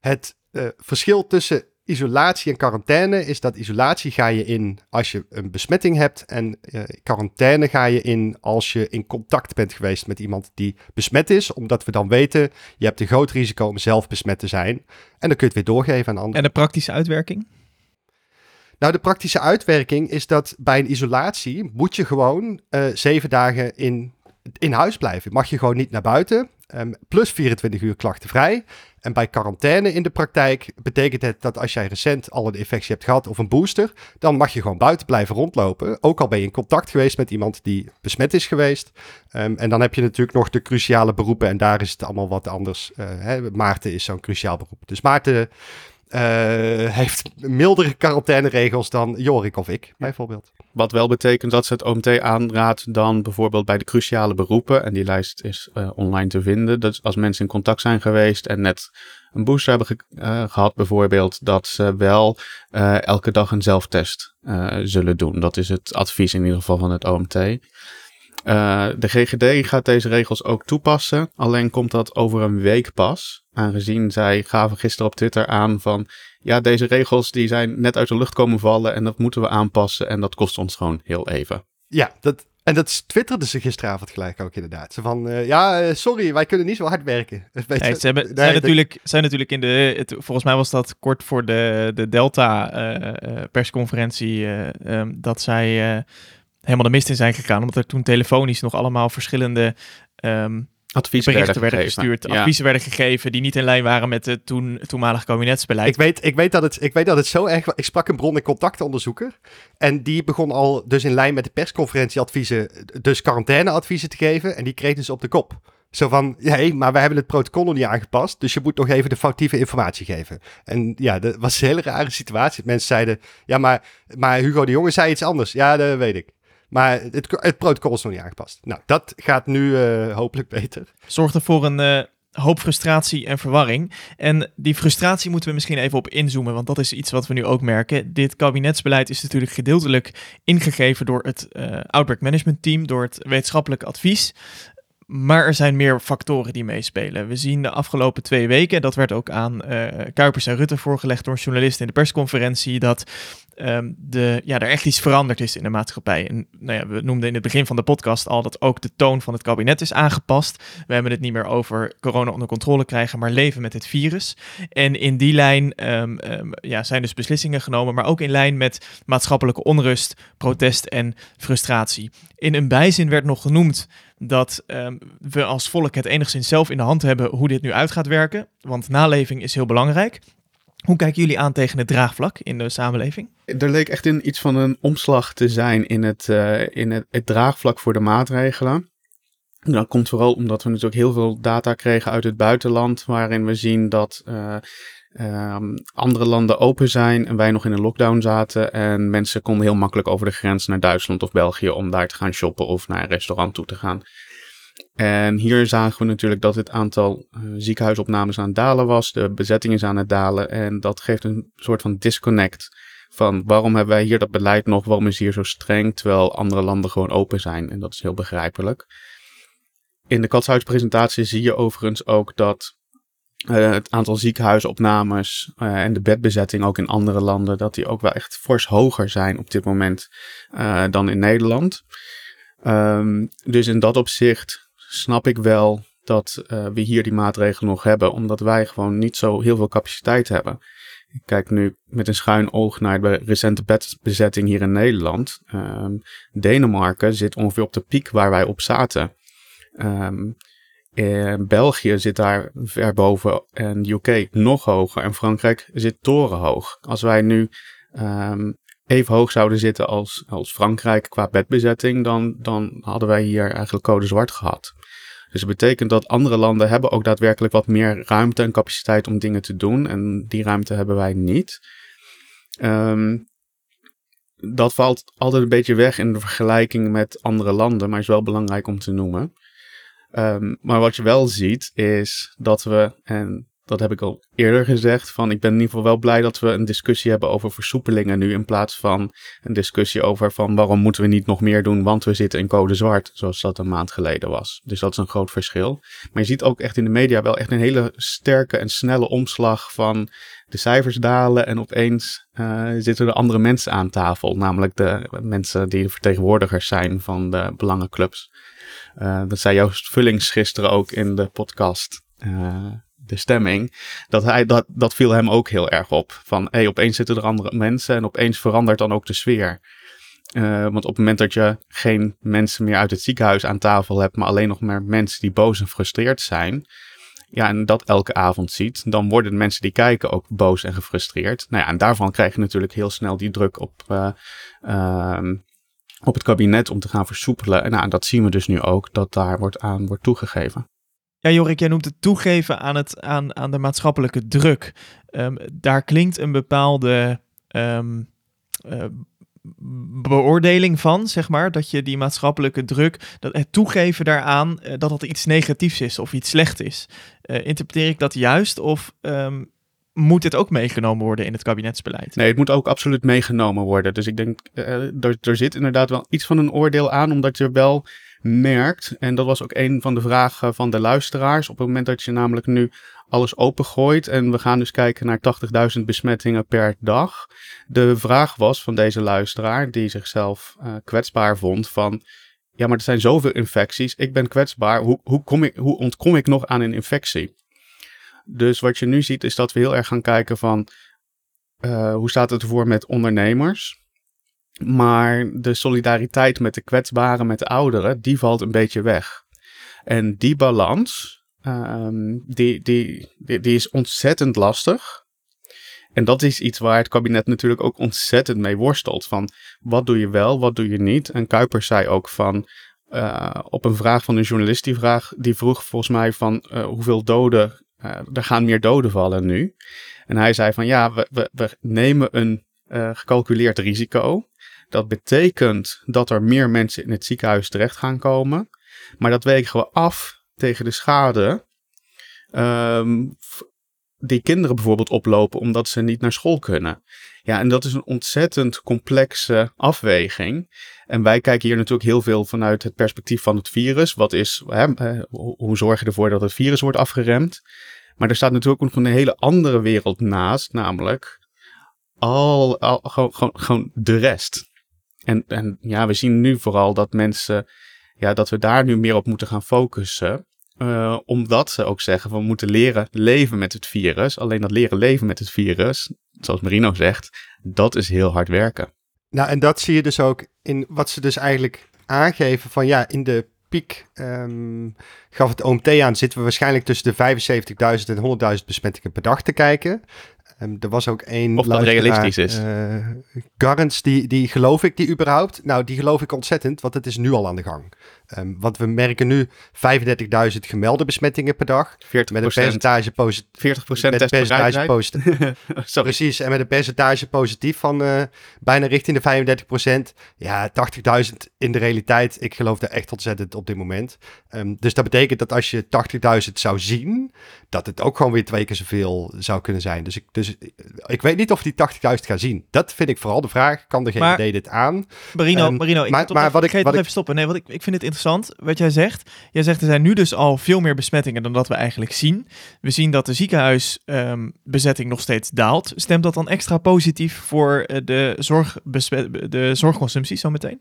Het uh, verschil tussen isolatie en quarantaine is dat isolatie ga je in als je een besmetting hebt en uh, quarantaine ga je in als je in contact bent geweest met iemand die besmet is, omdat we dan weten je hebt een groot risico om zelf besmet te zijn en dan kun je het weer doorgeven aan anderen. En de praktische uitwerking? Nou, de praktische uitwerking is dat bij een isolatie moet je gewoon uh, zeven dagen in in huis blijven. Mag je gewoon niet naar buiten. Um, plus 24 uur klachtenvrij. En bij quarantaine in de praktijk betekent het dat als jij recent al een infectie hebt gehad of een booster, dan mag je gewoon buiten blijven rondlopen. Ook al ben je in contact geweest met iemand die besmet is geweest. Um, en dan heb je natuurlijk nog de cruciale beroepen en daar is het allemaal wat anders. Uh, hè. Maarten is zo'n cruciaal beroep. Dus Maarten uh, heeft mildere quarantaineregels dan Jorik of ik, bijvoorbeeld. Wat wel betekent dat ze het OMT aanraadt dan bijvoorbeeld bij de cruciale beroepen. En die lijst is uh, online te vinden. Dat als mensen in contact zijn geweest en net een booster hebben ge uh, gehad bijvoorbeeld, dat ze wel elke dag een zelftest zullen doen. Dat is het advies in ieder geval van het OMT. De GGD gaat deze regels ook toepassen, alleen komt dat over een week pas. Aangezien zij gaven gisteren op Twitter aan van, ja, deze regels die zijn net uit de lucht komen vallen en dat moeten we aanpassen en dat kost ons gewoon heel even. Ja, dat En dat twitterden ze gisteravond gelijk ook inderdaad. Ze van, uh, ja, uh, sorry, wij kunnen niet zo hard werken. Nee, ze hebben, nee, zijn, natuurlijk, zijn natuurlijk in de, het, volgens mij was dat kort voor de, de Delta uh, persconferentie, um, dat zij helemaal de mist in zijn gegaan. Omdat er toen telefonisch nog allemaal verschillende um, adviezen berichten werden, gestuurd, adviezen werden gegeven die niet in lijn waren met het toen, toenmalige kabinetsbeleid. Ik weet, ik, weet dat het, ik weet dat het zo erg... Ik sprak een bron- en contactonderzoeker en die begon al dus in lijn met de persconferentieadviezen dus quarantaineadviezen te geven en die kreeg dus op de kop. Zo van, nee, maar wij hebben het protocol nog niet aangepast, dus je moet nog even de foutieve informatie geven. En ja, dat was een hele rare situatie. Mensen zeiden, ja, maar, maar Hugo de Jonge zei iets anders. Ja, dat weet ik. Maar het, het, protocol is nog niet aangepast. Nou, dat gaat nu uh, hopelijk beter. Zorgt er voor een uh, hoop frustratie en verwarring. En die frustratie moeten we misschien even op inzoomen, want dat is iets wat we nu ook merken. Dit kabinetsbeleid is natuurlijk gedeeltelijk ingegeven door het uh, Outbreak Management Team, door het wetenschappelijk advies. Maar er zijn meer factoren die meespelen. We zien de afgelopen twee weken, dat werd ook aan Kuipers en Rutte voorgelegd door een journalist in de persconferentie, dat um, de, ja, er echt iets veranderd is in de maatschappij. En nou ja, we noemden in het begin van de podcast al dat ook de toon van het kabinet is aangepast. We hebben het niet meer over corona onder controle krijgen, maar leven met het virus. En in die lijn um, um, ja, zijn dus beslissingen genomen, maar ook in lijn met maatschappelijke onrust, protest en frustratie. In een bijzin werd nog genoemd dat we als volk het enigszins zelf in de hand hebben hoe dit nu uit gaat werken. Want naleving is heel belangrijk. Hoe kijken jullie aan tegen het draagvlak in de samenleving? Er leek echt in iets van een omslag te zijn in het, uh, in het, draagvlak voor de maatregelen. Dat komt vooral omdat we natuurlijk heel veel data kregen uit het buitenland, waarin we zien dat uh, um, andere landen open zijn en wij nog in een lockdown zaten. En mensen konden heel makkelijk over de grens naar Duitsland of België om daar te gaan shoppen of naar een restaurant toe te gaan. En hier zagen we natuurlijk dat het aantal uh, ziekenhuisopnames aan het dalen was, de bezetting is aan het dalen en dat geeft een soort van disconnect van waarom hebben wij hier dat beleid nog, waarom is hier zo streng, terwijl andere landen gewoon open zijn en dat is heel begrijpelijk. In de katshuispresentatie zie je overigens ook dat uh, het aantal ziekenhuisopnames uh, en de bedbezetting ook in andere landen, dat die ook wel echt fors hoger zijn op dit moment dan in Nederland. Um, dus in dat opzicht snap ik wel dat we hier die maatregelen nog hebben, omdat wij gewoon niet zo heel veel capaciteit hebben. Ik kijk nu met een schuin oog naar de recente bedbezetting hier in Nederland. Um, Denemarken zit ongeveer op de piek waar wij op zaten. Um, en België zit daar ver boven en UK nog hoger. En Frankrijk zit torenhoog. Als wij nu um, even hoog zouden zitten als, als Frankrijk qua bedbezetting, dan, dan hadden wij hier eigenlijk code zwart gehad. Dus dat betekent dat andere landen hebben ook daadwerkelijk wat meer ruimte en capaciteit om dingen te doen. En die ruimte hebben wij niet. Um, dat valt altijd een beetje weg in de vergelijking met andere landen, maar is wel belangrijk om te noemen. Um, maar wat je wel ziet is dat we, en dat heb ik al eerder gezegd, van ik ben in ieder geval wel blij dat we een discussie hebben over versoepelingen nu in plaats van een discussie over van waarom moeten we niet nog meer doen, want we zitten in code zwart, zoals dat een maand geleden was. Dus dat is een groot verschil. Maar je ziet ook echt in de media wel echt een hele sterke en snelle omslag van de cijfers dalen en opeens uh, zitten er andere mensen aan tafel, namelijk de mensen die de vertegenwoordigers zijn van de belangenclubs. Uh, dat zei Joost Vullings gisteren ook in de podcast. Uh, de stemming. Dat, hij, dat, dat viel hem ook heel erg op. Van hey, opeens zitten er andere mensen en opeens verandert dan ook de sfeer. Uh, want op het moment dat je geen mensen meer uit het ziekenhuis aan tafel hebt, maar alleen nog maar mensen die boos en frustreerd zijn. Ja, en dat elke avond ziet, dan worden de mensen die kijken ook boos en gefrustreerd. Nou ja, en daarvan krijg je natuurlijk heel snel die druk op, uh, uh, op het kabinet om te gaan versoepelen. En nou, dat zien we dus nu ook, dat daar wordt aan wordt toegegeven. Ja, Jorik, jij noemt het toegeven aan, het, aan, aan de maatschappelijke druk. Um, daar klinkt een bepaalde um, uh, beoordeling van, zeg maar, dat je die maatschappelijke druk, dat het toegeven daaraan, uh, dat dat iets negatiefs is of iets slecht is. Uh, interpreteer ik dat juist of um, moet dit ook meegenomen worden in het kabinetsbeleid? Nee, het moet ook absoluut meegenomen worden. Dus ik denk, er, er zit inderdaad wel iets van een oordeel aan, omdat je wel merkt, en dat was ook een van de vragen van de luisteraars, op het moment dat je namelijk nu alles opengooit en we gaan dus kijken naar 80.000 besmettingen per dag. De vraag was van deze luisteraar, die zichzelf uh, kwetsbaar vond, van ja, maar er zijn zoveel infecties. Ik ben kwetsbaar. Hoe, hoe, kom ik, hoe ontkom ik nog aan een infectie? Dus wat je nu ziet is dat we heel erg gaan kijken van uh, hoe staat het ervoor met ondernemers? Maar de solidariteit met de kwetsbaren, met de ouderen, die valt een beetje weg. En die balans, um, die, die, die, is ontzettend lastig. En dat is iets waar het kabinet natuurlijk ook ontzettend mee worstelt. Van wat doe je wel, wat doe je niet? En Kuipers zei ook van, uh, op een vraag van een journalist, die, vraag, die vroeg volgens mij van uh, hoeveel doden, uh, er gaan meer doden vallen nu. En hij zei van ja, we, we, we nemen een gecalculeerd risico. Dat betekent dat er meer mensen in het ziekenhuis terecht gaan komen. Maar dat wegen we af tegen de schade um, die kinderen bijvoorbeeld oplopen omdat ze niet naar school kunnen. Ja, en dat is een ontzettend complexe afweging. En wij kijken hier natuurlijk heel veel vanuit het perspectief van het virus. Wat is, hè, hoe zorg je ervoor dat het virus wordt afgeremd? Maar er staat natuurlijk ook een hele andere wereld naast, namelijk al, al gewoon de rest. En, en ja, we zien nu vooral dat mensen, ja, dat we daar nu meer op moeten gaan focussen. Uh, omdat ze ook zeggen we moeten leren leven met het virus. Alleen dat leren leven met het virus, zoals Marino zegt, dat is heel hard werken. Nou, en dat zie je dus ook in wat ze dus eigenlijk aangeven van ja, in de piek um, gaf het OMT aan, zitten we waarschijnlijk tussen de 75.000 en 100.000 besmettingen per dag te kijken. Um, er was ook één. Of dat realistisch is. Uh, die, die geloof ik die überhaupt? Nou, die geloof ik ontzettend, want het is nu al aan de gang. Um, want we merken nu 35.000 gemelde besmettingen per dag. 40 met een percentage positief. 40 met een percentage positief. Precies, en met een percentage positief van uh, bijna richting de 35% Ja, 80.000 in de realiteit. Ik geloof daar echt ontzettend op dit moment. Um, dus dat betekent dat als je 80.000 zou zien, dat het ook gewoon weer twee keer zoveel zou kunnen zijn. Dus ik, dus, ik weet niet of die 80.000 gaan zien. Dat vind ik vooral de vraag. Kan de GVD dit aan? Marino, um, Marino ik maar, maar wat ik, wat ik, even stoppen. Nee, wat ik, ik vind het interessant wat jij zegt. Jij zegt er zijn nu dus al veel meer besmettingen dan dat we eigenlijk zien. We zien dat de ziekenhuisbezetting um, nog steeds daalt. Stemt dat dan extra positief voor uh, de, de zorgconsumptie zometeen?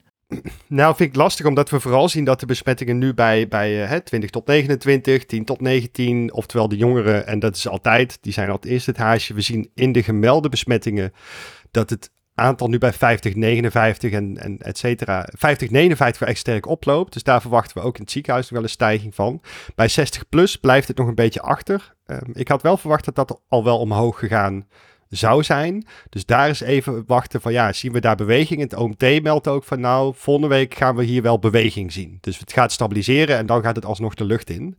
Nou, vind ik lastig, omdat we vooral zien dat de besmettingen nu bij, bij uh, 20 tot 29, 10 tot 19, oftewel de jongeren, en dat is altijd, die zijn al het eerst het haasje. We zien in de gemelde besmettingen dat het aantal nu bij 50, 59 en, en et cetera. 50, 59 echt sterk oploopt. Dus daar verwachten we ook in het ziekenhuis wel een stijging van. Bij 60 plus blijft het nog een beetje achter. Um, ik had wel verwacht dat dat al wel omhoog gegaan zou zijn. Dus daar is even wachten van ja, zien we daar beweging? Het OMT meldt ook van nou, volgende week gaan we hier wel beweging zien. Dus het gaat stabiliseren en dan gaat het alsnog de lucht in.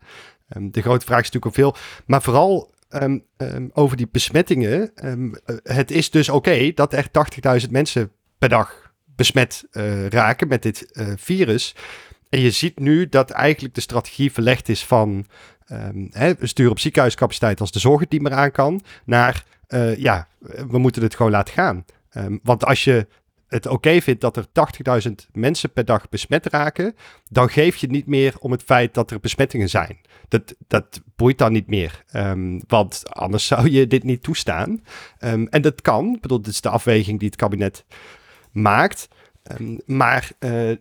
Um, de grote vraag is natuurlijk veel. Maar vooral um, um, over die besmettingen. Um, het is dus oké dat er 80.000 mensen per dag besmet uh, raken met dit uh, virus. En je ziet nu dat eigenlijk de strategie verlegd is van hè, we sturen op ziekenhuiscapaciteit als de zorg het niet meer aan kan, naar uh, ja, we moeten het gewoon laten gaan. want als je het oké vindt dat er 80.000 mensen per dag besmet raken, dan geef je niet meer om het feit dat er besmettingen zijn. Dat, dat boeit dan niet meer, um, want anders zou je dit niet toestaan. Um, en dat kan, ik bedoel, dit is de afweging die het kabinet maakt. Maar uh,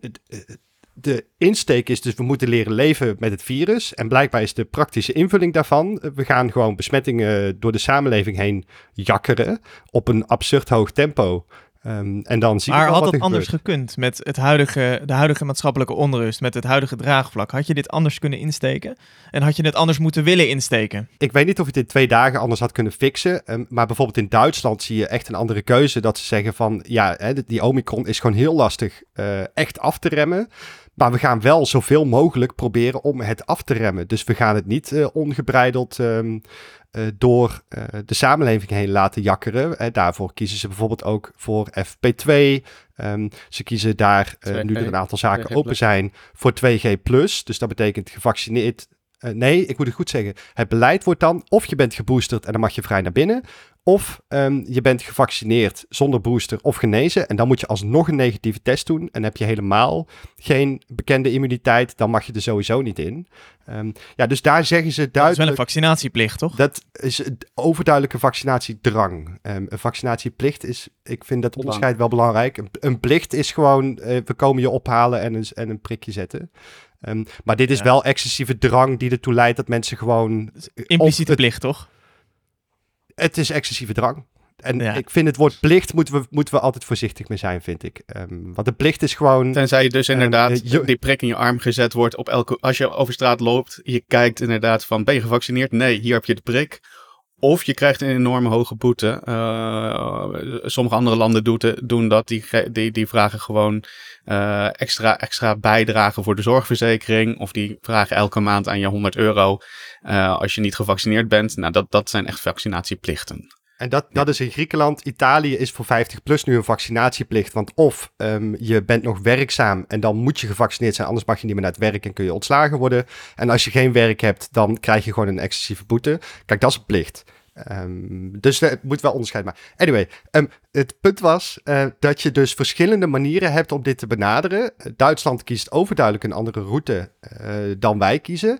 de insteek is dus, we moeten leren leven met het virus. En blijkbaar is de praktische invulling daarvan, we gaan gewoon besmettingen door de samenleving heen jakkeren op een absurd hoog tempo. Um, en dan zie maar had dat anders gekund met het huidige, de huidige maatschappelijke onrust, met het huidige draagvlak? Had je dit anders kunnen insteken? En had je het anders moeten willen insteken? Ik weet niet of je het in twee dagen anders had kunnen fixen. Um, maar bijvoorbeeld in Duitsland zie je echt een andere keuze. Dat ze zeggen van, ja, hè, die Omicron is gewoon heel lastig uh, echt af te remmen. Maar we gaan wel zoveel mogelijk proberen om het af te remmen. Dus we gaan het niet uh, ongebreideld um, uh, door uh, de samenleving heen laten jakkeren. Daarvoor kiezen ze bijvoorbeeld ook voor FP2. Um, ze kiezen daar, nu er een aantal zaken open zijn, voor 2G+. Dus dat betekent gevaccineerd. nee, ik moet het goed zeggen. Het beleid wordt dan of je bent geboosterd en dan mag je vrij naar binnen. Of ehm, je bent gevaccineerd zonder booster of genezen. En dan moet je alsnog een negatieve test doen. En heb je helemaal geen bekende immuniteit, dan mag je er sowieso niet in. Ehm, ja, dus daar zeggen ze Dat is duidelijk... wel een vaccinatieplicht, toch? Dat is een overduidelijke vaccinatiedrang. Ehm, een vaccinatieplicht is, ik vind dat onderscheid wel belangrijk. Een, een plicht is gewoon, eh, we komen je ophalen en een, en een prikje zetten. Ehm, maar dit is Ja. wel excessieve drang die ertoe leidt dat mensen gewoon... eh, Impliciete plicht, toch? Het is excessieve drang. En Ja. ik vind het woord plicht moeten we, moeten we altijd voorzichtig mee zijn, vind ik. Ehm, want een plicht is gewoon... Tenzij je dus inderdaad eh, je- die prik in je arm gezet wordt op elke... Als je over straat loopt, je kijkt inderdaad van, ben je gevaccineerd? Nee, hier heb je de prik. Of je krijgt een enorme hoge boete. Eh, sommige andere landen doen dat. Die, die, die vragen gewoon eh, extra, extra bijdragen voor de zorgverzekering. Of die vragen elke maand aan je 100 euro eh, als je niet gevaccineerd bent. Nou, dat, dat zijn echt vaccinatieplichten. En dat, dat is in Griekenland. Italië is voor 50 plus nu een vaccinatieplicht. Want of ehm, je bent nog werkzaam en dan moet je gevaccineerd zijn, anders mag je niet meer naar het werk en kun je ontslagen worden. En als je geen werk hebt, dan krijg je gewoon een excessieve boete. Kijk, dat is een plicht. Ehm, dus het moet wel onderscheid maken. Anyway, ehm, het punt was eh, dat je dus verschillende manieren hebt om dit te benaderen. Duitsland kiest overduidelijk een andere route eh, dan wij kiezen.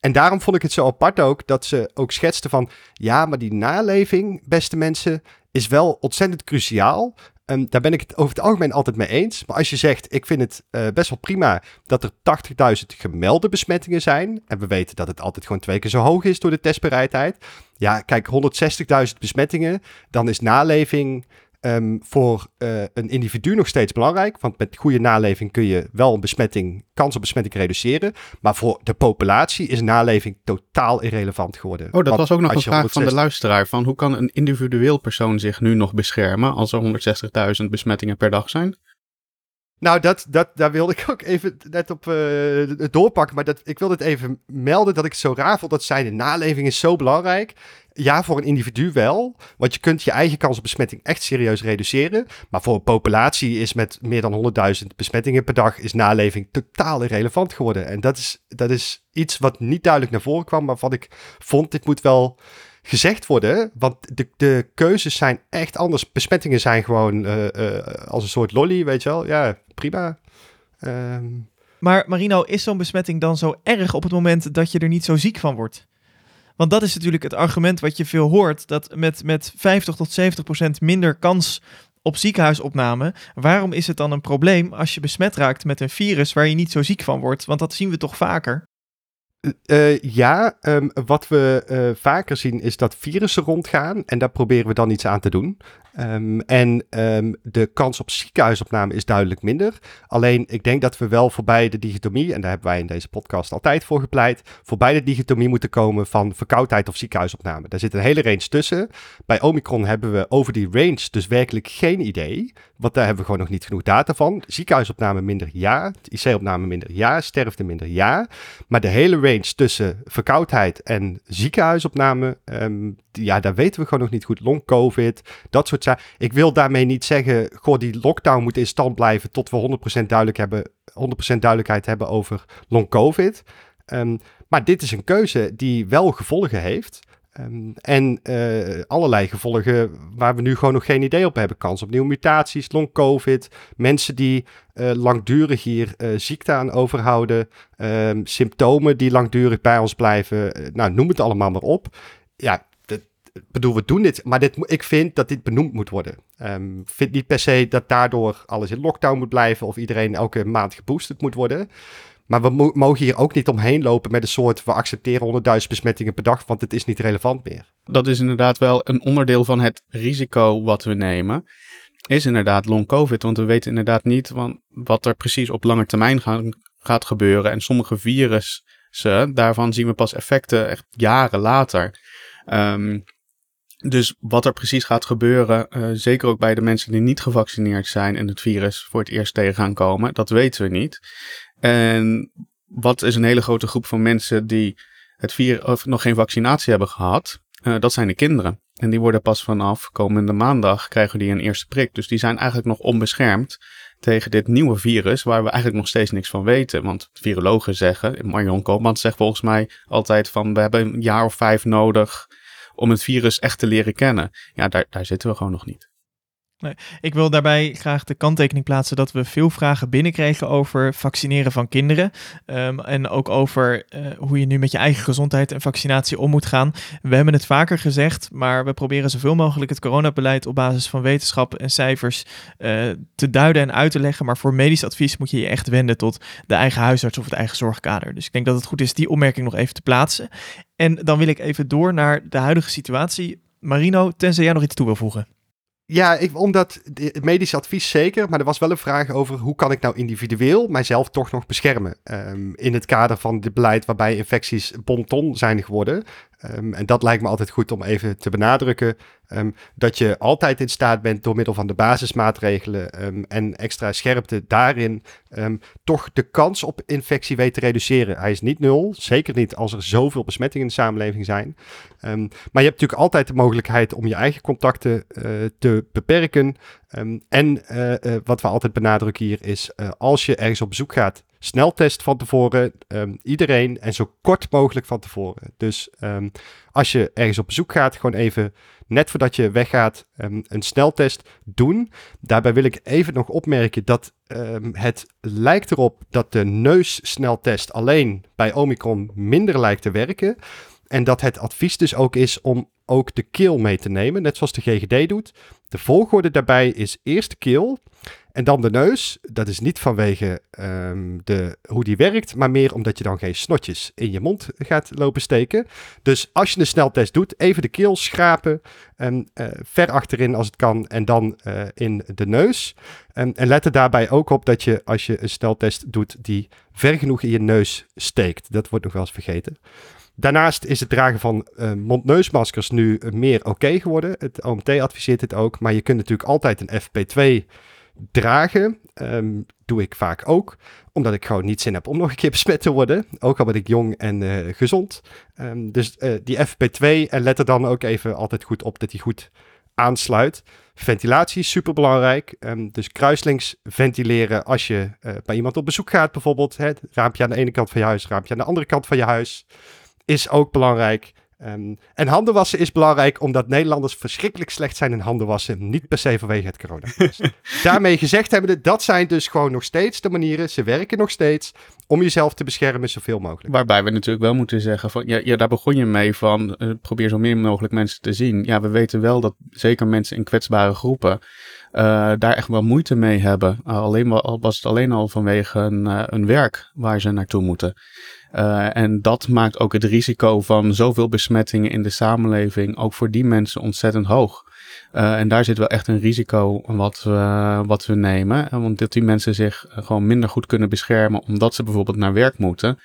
En daarom vond ik het zo apart ook dat ze ook schetsten van... ja, maar die naleving, beste mensen, is wel ontzettend cruciaal. Ehm, daar ben ik het over het algemeen altijd mee eens. Maar als je zegt, ik vind het eh, best wel prima dat er 80.000 gemelde besmettingen zijn... en we weten dat het altijd gewoon twee keer zo hoog is door de testbereidheid... ja, kijk, 160.000 besmettingen, dan is naleving... ehm, voor eh, een individu nog steeds belangrijk. Want met goede naleving kun je wel een besmetting, kans op besmetting reduceren. Maar voor de populatie is naleving totaal irrelevant geworden. Oh, dat Want was ook nog een vraag van de 160 luisteraar. Van hoe kan een individueel persoon zich nu nog beschermen als er 160.000 besmettingen per dag zijn? Nou, dat, dat, daar wilde ik ook even net op eh, doorpakken. Maar dat, ik wilde het even melden dat ik het zo raar vond dat zij de naleving is zo belangrijk. Ja, voor een individu wel. Want je kunt je eigen kans op besmetting echt serieus reduceren. Maar voor een populatie is met meer dan 100.000 besmettingen per dag... is naleving totaal irrelevant geworden. En dat is, dat is iets wat niet duidelijk naar voren kwam... maar wat ik vond, dit moet wel gezegd worden. Want de, de keuzes zijn echt anders. Besmettingen zijn gewoon eh, eh, als een soort lolly, weet je wel. Ja, prima. Ehm, Maar Marino, is zo'n besmetting dan zo erg op het moment dat je er niet zo ziek van wordt? Want dat is natuurlijk het argument wat je veel hoort, dat met, met 50 tot 70 procent minder kans op ziekenhuisopname, waarom is het dan een probleem als je besmet raakt met een virus waar je niet zo ziek van wordt? Want dat zien we toch vaker? Eh, ja, ehm, wat we eh, vaker zien is dat virussen rondgaan en daar proberen we dan iets aan te doen. Ehm, en ehm, de kans op ziekenhuisopname is duidelijk minder. Alleen ik denk dat we wel voorbij de dichotomie, en daar hebben wij in deze podcast altijd voor gepleit, voorbij de dichotomie moeten komen van verkoudheid of ziekenhuisopname. Daar zit een hele range tussen. Bij Omicron hebben we over die range dus werkelijk geen idee, want daar hebben we gewoon nog niet genoeg data van. Ziekenhuisopname minder ja, IC-opname minder ja, sterfte minder ja. Maar de hele range tussen verkoudheid en ziekenhuisopname, ehm, ja, daar weten we gewoon nog niet goed. Long COVID, dat soort zaken. Ik wil daarmee niet zeggen, goh, die lockdown moet in stand blijven tot we 100% duidelijk hebben, 100% duidelijkheid hebben over long COVID. Ehm, maar dit is een keuze die wel gevolgen heeft. Ehm, en eh, allerlei gevolgen waar we nu gewoon nog geen idee op hebben. Kans op nieuwe mutaties, long COVID, mensen die eh, langdurig hier eh, ziekte aan overhouden, ehm, symptomen die langdurig bij ons blijven. Nou, noem het allemaal maar op. Ja, bedoel, we doen dit, maar dit, ik vind dat dit benoemd moet worden. Ehm, Ik vind niet per se dat daardoor alles in lockdown moet blijven of iedereen elke maand geboosterd moet worden. Maar we mo- mogen hier ook niet omheen lopen met een soort... we accepteren 100.000 besmettingen per dag, want het is niet relevant meer. Dat is inderdaad wel een onderdeel van het risico wat we nemen. Is inderdaad long COVID. Want we weten inderdaad niet wat er precies op lange termijn gaat gebeuren. En sommige virussen, daarvan zien we pas effecten echt jaren later. Ehm, dus wat er precies gaat gebeuren, eh, zeker ook bij de mensen die niet gevaccineerd zijn en het virus voor het eerst tegen gaan komen, dat weten we niet. En wat is een hele grote groep van mensen die het virus of nog geen vaccinatie hebben gehad? Eh, dat zijn de kinderen. En die worden pas vanaf komende maandag krijgen die een eerste prik. Dus die zijn eigenlijk nog onbeschermd tegen dit nieuwe virus, waar we eigenlijk nog steeds niks van weten. Want virologen zeggen, Marion Koopmans zegt volgens mij altijd van we hebben een jaar of vijf nodig om het virus echt te leren kennen. Ja, daar, daar zitten we gewoon nog niet. Ik wil daarbij graag de kanttekening plaatsen dat we veel vragen binnenkregen over vaccineren van kinderen. Um, en ook over uh, hoe je nu met je eigen gezondheid en vaccinatie om moet gaan. We hebben het vaker gezegd, maar we proberen zoveel mogelijk het coronabeleid op basis van wetenschap en cijfers uh, te duiden en uit te leggen. Maar voor medisch advies moet je je echt wenden tot de eigen huisarts of het eigen zorgkader. Dus ik denk dat het goed is die opmerking nog even te plaatsen. En dan wil ik even door naar de huidige situatie. Marino, tenzij jij nog iets toe wil voegen. Ja, ik, omdat medisch advies zeker, maar er was wel een vraag over hoe kan ik nou individueel mijzelf toch nog beschermen. Um, in het kader van dit beleid waarbij infecties bonton zijn geworden. Um, en dat lijkt me altijd goed om even te benadrukken. Um, dat je altijd in staat bent door middel van de basismaatregelen um, en extra scherpte daarin toch de kans op infectie weet te reduceren. Hij is niet nul, zeker niet als er zoveel besmettingen in de samenleving zijn. maar je hebt natuurlijk altijd de mogelijkheid om je eigen contacten uh, te beperken. en uh, uh, wat we altijd benadrukken hier is, als je ergens op bezoek gaat, sneltest van tevoren. Um, iedereen en zo kort mogelijk van tevoren. Dus um, als je ergens op bezoek gaat, gewoon even net voordat je weggaat um, een sneltest doen. Daarbij wil ik even nog opmerken dat het lijkt erop dat de neussneltest alleen bij Omicron minder lijkt te werken. En dat het advies dus ook is om ook de keel mee te nemen, net zoals de GGD doet. De volgorde daarbij is eerst keel en dan de neus. Dat is niet vanwege um, de, hoe die werkt, maar meer omdat je dan geen snotjes in je mond gaat lopen steken. Dus als je een sneltest doet, even de keel schrapen. En uh, ver achterin als het kan en dan uh, in de neus. En, en let er daarbij ook op dat je als je een sneltest doet die ver genoeg in je neus steekt. Dat wordt nog wel eens vergeten. Daarnaast is het dragen van uh, mondneusmaskers nu meer oké geworden. Het OMT adviseert het ook, maar je kunt natuurlijk altijd een FP2 dragen. Um, doe ik vaak ook, omdat ik gewoon niet zin heb om nog een keer besmet te worden. Ook al ben ik jong en uh, gezond. Um, dus uh, die FP2, en let er dan ook even altijd goed op dat die goed aansluit. Ventilatie is super belangrijk. Um, dus kruislinks ventileren als je uh, bij iemand op bezoek gaat, bijvoorbeeld. Hè, raampje aan de ene kant van je huis, raampje aan de andere kant van je huis. Is ook belangrijk. Um, en handen wassen is belangrijk omdat Nederlanders verschrikkelijk slecht zijn in handen wassen. Niet per se vanwege het corona. Daarmee gezegd hebben, dat zijn dus gewoon nog steeds de manieren. Ze werken nog steeds om jezelf te beschermen zoveel mogelijk. Waarbij we natuurlijk wel moeten zeggen van, ja, ja daar begon je mee van, uh, probeer zo min mogelijk mensen te zien. Ja, we weten wel dat zeker mensen in kwetsbare groepen daar echt wel moeite mee hebben. Uh, alleen al was het alleen al vanwege een, uh, een werk waar ze naartoe moeten. Uh, en dat maakt ook het risico van zoveel besmettingen in de samenleving ook voor die mensen ontzettend hoog. Uh, en daar zit wel echt een risico wat we, wat we nemen. Want dat die mensen zich gewoon minder goed kunnen beschermen omdat ze bijvoorbeeld naar werk moeten.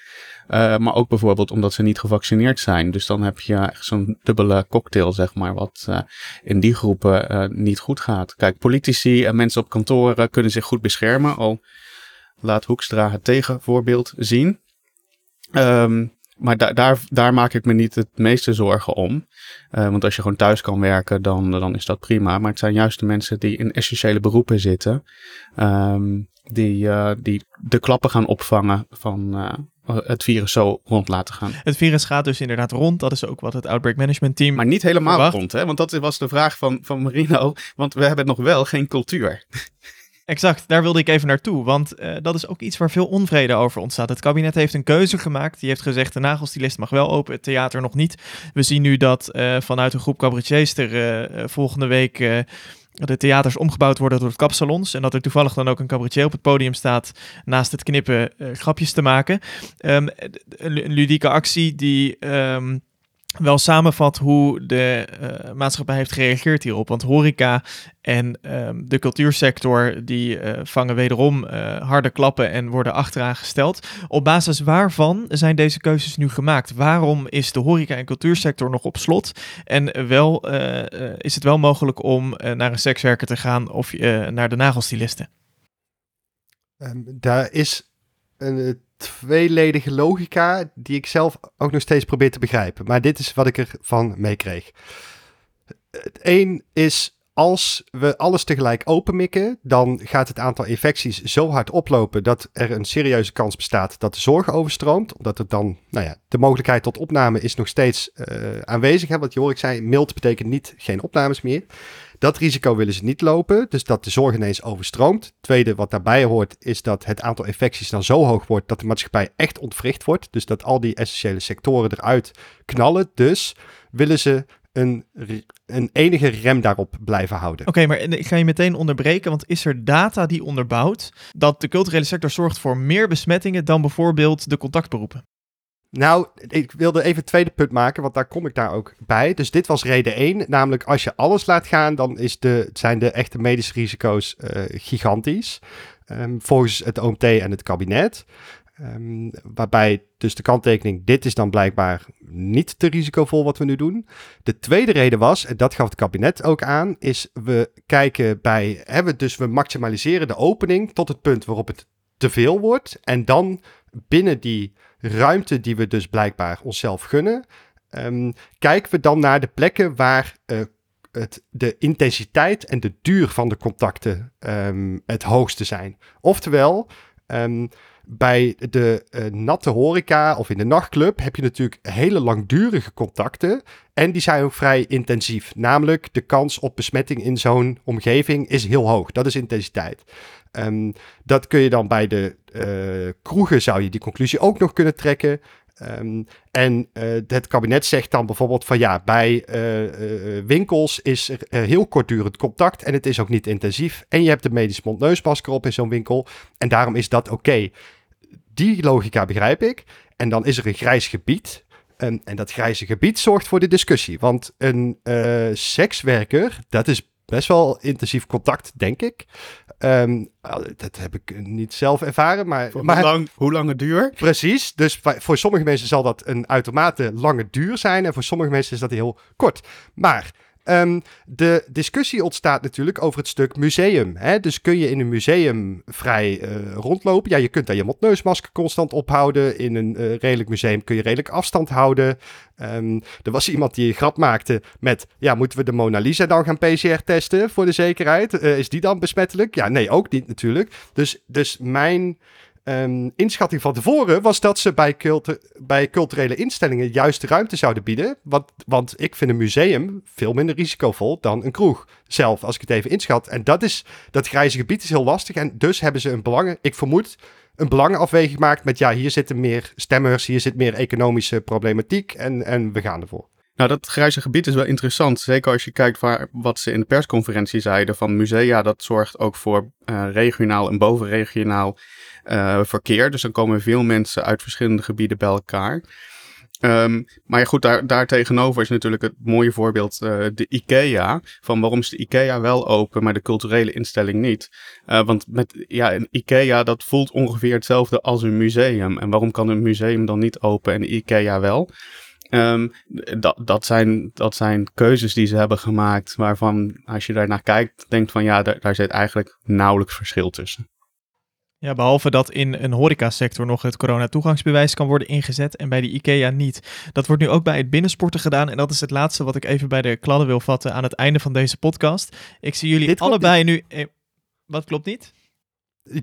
Uh, maar ook bijvoorbeeld omdat ze niet gevaccineerd zijn. Dus dan heb je echt zo'n dubbele cocktail, zeg maar, wat uh, in die groepen uh, niet goed gaat. Kijk, politici en mensen op kantoren kunnen zich goed beschermen. Al laat Hoekstra het tegenvoorbeeld zien. Um, maar da daar, daar maak ik me niet het meeste zorgen om. Want als je gewoon thuis kan werken, dan, dan is dat prima. Maar het zijn juist de mensen die in essentiële beroepen zitten. Um, die, die de klappen gaan opvangen van het virus zo rond laten gaan. Het virus gaat dus inderdaad rond. Dat is ook wat het Outbreak Management Team. Maar niet helemaal verwacht. rond, hè? Want dat was de vraag van, van Marino. Want we hebben nog wel geen cultuur. Exact, daar wilde ik even naartoe, want uh, dat is ook iets waar veel onvrede over ontstaat. Het kabinet heeft een keuze gemaakt. Die heeft gezegd, de nagelstilist mag wel open, het theater nog niet. We zien nu dat uh, vanuit een groep cabaretiers er uh, volgende week de theaters omgebouwd worden door het kapsalons. En dat er toevallig dan ook een cabaretier op het podium staat naast het knippen grapjes te maken. Um, een, ludieke actie die... Um, wel samenvat hoe de uh, maatschappij heeft gereageerd hierop. Want horeca en um, de cultuursector die uh, vangen wederom uh, harde klappen en worden achteraan gesteld. Op basis waarvan zijn deze keuzes nu gemaakt? Waarom is de horeca en cultuursector nog op slot? En wel, is het wel mogelijk om naar een sekswerker te gaan of naar de nagelstilisten? Um, daar is een tweeledige logica die ik zelf ook nog steeds probeer te begrijpen. Maar dit is wat ik ervan meekreeg. Het één is als we alles tegelijk openmikken, dan gaat het aantal infecties zo hard oplopen dat er een serieuze kans bestaat dat de zorg overstroomt. Omdat het dan, nou ja, de mogelijkheid tot opname is nog steeds uh, aanwezig. Hè? Wat ik zei, mild betekent niet geen opnames meer. Dat risico willen ze niet lopen, dus dat de zorg ineens overstroomt. Tweede, wat daarbij hoort, is dat het aantal infecties dan zo hoog wordt dat de maatschappij echt ontwricht wordt. Dus dat al die essentiële sectoren eruit knallen. Dus willen ze een, een enige rem daarop blijven houden. Oké, maar ik ga je meteen onderbreken, want is er data die onderbouwt dat de culturele sector zorgt voor meer besmettingen dan bijvoorbeeld de contactberoepen? Nou, ik wilde even het tweede punt maken, want daar kom ik daar ook bij. Dus dit was reden 1, namelijk als je alles laat gaan, dan is de, zijn de echte medische risico's uh, gigantisch. Um, volgens het OMT en het kabinet. Um, waarbij dus de kanttekening, dit is dan blijkbaar niet te risicovol wat we nu doen. De tweede reden was, en dat gaf het kabinet ook aan, is we kijken bij, hebben dus we maximaliseren de opening tot het punt waarop het te veel wordt. En dan binnen die ruimte die we dus blijkbaar onszelf gunnen, um, kijken we dan naar de plekken waar uh, het, de intensiteit en de duur van de contacten um, het hoogste zijn. Oftewel, um, bij de uh, natte horeca of in de nachtclub heb je natuurlijk hele langdurige contacten. En die zijn ook vrij intensief. Namelijk de kans op besmetting in zo'n omgeving is heel hoog. Dat is intensiteit. Um, dat kun je dan bij de uh, kroegen, zou je die conclusie ook nog kunnen trekken. Um, en uh, het kabinet zegt dan bijvoorbeeld van ja, bij uh, uh, winkels is er heel kortdurend contact en het is ook niet intensief. En je hebt de medisch mondneusmasker op in zo'n winkel en daarom is dat oké. Die logica begrijp ik. En dan is er een grijs gebied. En, en dat grijze gebied zorgt voor de discussie. Want een sekswerker, dat is best wel intensief contact, denk ik. Um, dat heb ik niet zelf ervaren, maar... maar hoe, lang, hoe lang het duur? Precies, dus voor sommige mensen zal dat een uitermate lange duur zijn... en voor sommige mensen is dat heel kort. Maar Um, de discussie ontstaat natuurlijk over het stuk museum. Hè? Dus kun je in een museum vrij uh, rondlopen? Ja, je kunt daar je mondneusmasker constant ophouden. In een uh, redelijk museum kun je redelijk afstand houden. Um, er was iemand die een grap maakte met... Ja, moeten we de Mona Lisa dan gaan PCR testen voor de zekerheid? Uh, is die dan besmettelijk? Ja, nee, ook niet natuurlijk. Dus, dus mijn um, inschatting van tevoren was dat ze bij, bij culturele instellingen juist ruimte zouden bieden. Want, want ik vind een museum veel minder risicovol dan een kroeg. Zelf, als ik het even inschat. En dat, is, dat grijze gebied is heel lastig. En dus hebben ze een belangen, ik vermoed, een belangenafweging gemaakt met ja, hier zitten meer stemmers, hier zit meer economische problematiek en, en we gaan ervoor. Nou, dat grijze gebied is wel interessant. Zeker als je kijkt waar, wat ze in de persconferentie zeiden van musea. Dat zorgt ook voor uh, regionaal en bovenregionaal uh, verkeer. Dus dan komen veel mensen uit verschillende gebieden bij elkaar. Um, maar ja, goed, daar, daar tegenover is natuurlijk het mooie voorbeeld uh, de IKEA. Van waarom is de IKEA wel open, maar de culturele instelling niet? Want met ja, een IKEA dat voelt ongeveer hetzelfde als een museum. En waarom kan een museum dan niet open en de IKEA wel? Um, dat, dat, zijn, dat zijn keuzes die ze hebben gemaakt, waarvan als je daarnaar kijkt, denkt van ja, daar, daar zit eigenlijk nauwelijks verschil tussen. Ja, behalve dat in een horecasector nog het corona-toegangsbewijs kan worden ingezet en bij de IKEA niet. Dat wordt nu ook bij het binnensporten gedaan en dat is het laatste wat ik even bij de kladden wil vatten aan het einde van deze podcast. Ik zie jullie allebei nu... Eh, wat klopt niet?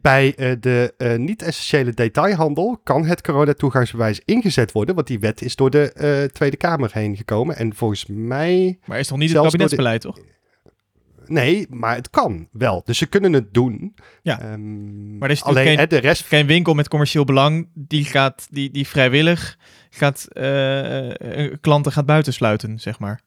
Bij uh, de uh, niet-essentiële detailhandel kan het coronatoegangsbewijs ingezet worden, want die wet is door de uh, Tweede Kamer heen gekomen. En volgens mij. Maar is nog niet het kabinetsbeleid, de... toch? Nee, maar het kan wel. Dus ze kunnen het doen. Ja. Um, maar er is alleen geen, de rest... geen winkel met commercieel belang die, gaat, die, die vrijwillig gaat, klanten gaat buitensluiten, zeg maar.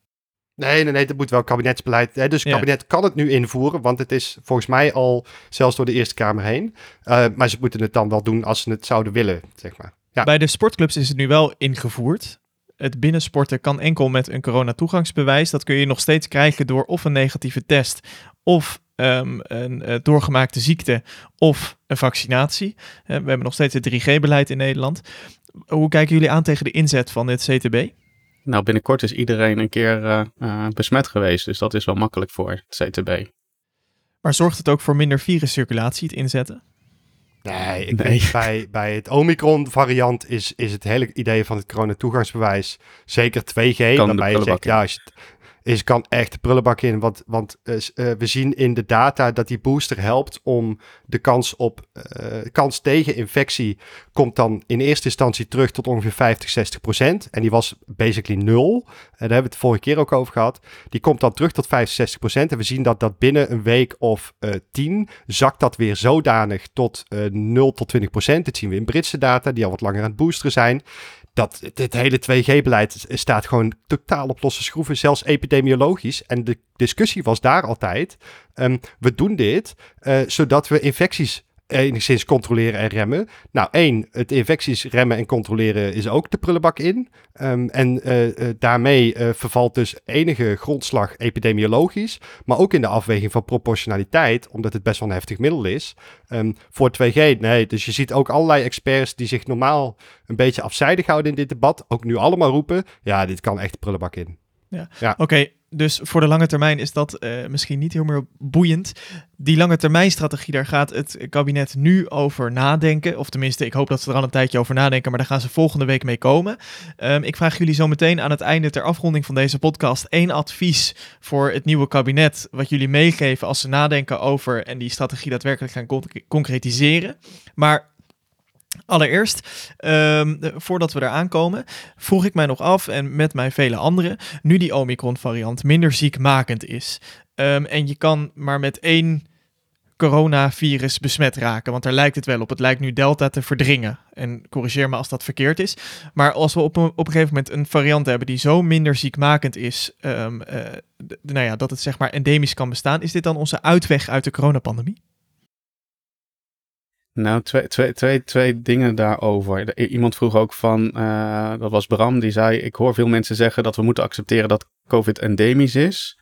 Nee, nee, nee, dat moet wel kabinetsbeleid. Hè? Dus het kabinet kan het nu invoeren, want het is volgens mij al zelfs door de Eerste Kamer heen. Uh, maar ze moeten het dan wel doen als ze het zouden willen, zeg maar. Ja. Bij de sportclubs is het nu wel ingevoerd. Het binnensporten kan enkel met een coronatoegangsbewijs. Dat kun je nog steeds krijgen door of een negatieve test of um, een uh, doorgemaakte ziekte of een vaccinatie. Uh, we hebben nog steeds het 3G-beleid in Nederland. Hoe kijken jullie aan tegen de inzet van het CTB? Nou, binnenkort is iedereen een keer uh, uh, besmet geweest, dus dat is wel makkelijk voor het CTB. Maar zorgt het ook voor minder viruscirculatie, het inzetten? Nee, ik nee. bij, bij het Omicron-variant is, is het hele idee van het coronatoegangsbewijs zeker 2G. Kan waarbij je zegt, ja, als je, is kan echt de prullenbak in. Want, want uh, we zien in de data dat die booster helpt om de kans op uh, kans tegen infectie komt dan in eerste instantie terug tot ongeveer 50, 60 procent. En die was basically nul. En daar hebben we het vorige keer ook over gehad. Die komt dan terug tot 50, 60 procent. En we zien dat dat binnen een week of 10 zakt dat weer zodanig tot 0 tot 20 procent. Dit zien we in Britse data, die al wat langer aan het boosteren zijn dat dit hele 2G-beleid staat gewoon totaal op losse schroeven, zelfs epidemiologisch. En de discussie was daar altijd, um, we doen dit uh, zodat we infecties enigszins controleren en remmen. Nou, één, het infecties remmen en controleren is ook de prullenbak in. Um, en uh, uh, daarmee uh, vervalt dus enige grondslag epidemiologisch, maar ook in de afweging van proportionaliteit, omdat het best wel een heftig middel is. Um, voor 2G, nee. Dus je ziet ook allerlei experts die zich normaal een beetje afzijdig houden in dit debat, ook nu allemaal roepen, ja, dit kan echt de prullenbak in. Ja, ja. oké. Okay dus voor de lange termijn is dat uh, misschien niet heel meer boeiend. Die lange termijn strategie, daar gaat het kabinet nu over nadenken. Of tenminste, ik hoop dat ze er al een tijdje over nadenken, maar daar gaan ze volgende week mee komen. Um, ik vraag jullie zo meteen aan het einde ter afronding van deze podcast één advies voor het nieuwe kabinet. Wat jullie meegeven als ze nadenken over en die strategie daadwerkelijk gaan concretiseren. Maar Allereerst, um, voordat we eraan komen, vroeg ik mij nog af, en met mij vele anderen, nu die Omicron-variant minder ziekmakend is. Um, en je kan maar met één coronavirus besmet raken, want daar lijkt het wel op. Het lijkt nu Delta te verdringen. En corrigeer me als dat verkeerd is. Maar als we op een, op een gegeven moment een variant hebben die zo minder ziekmakend is, um, uh, nou ja, dat het zeg maar endemisch kan bestaan, is dit dan onze uitweg uit de coronapandemie? Nou, twee, twee, twee, twee dingen daarover. Iemand vroeg ook van, uh, dat was Bram, die zei: Ik hoor veel mensen zeggen dat we moeten accepteren dat COVID endemisch is.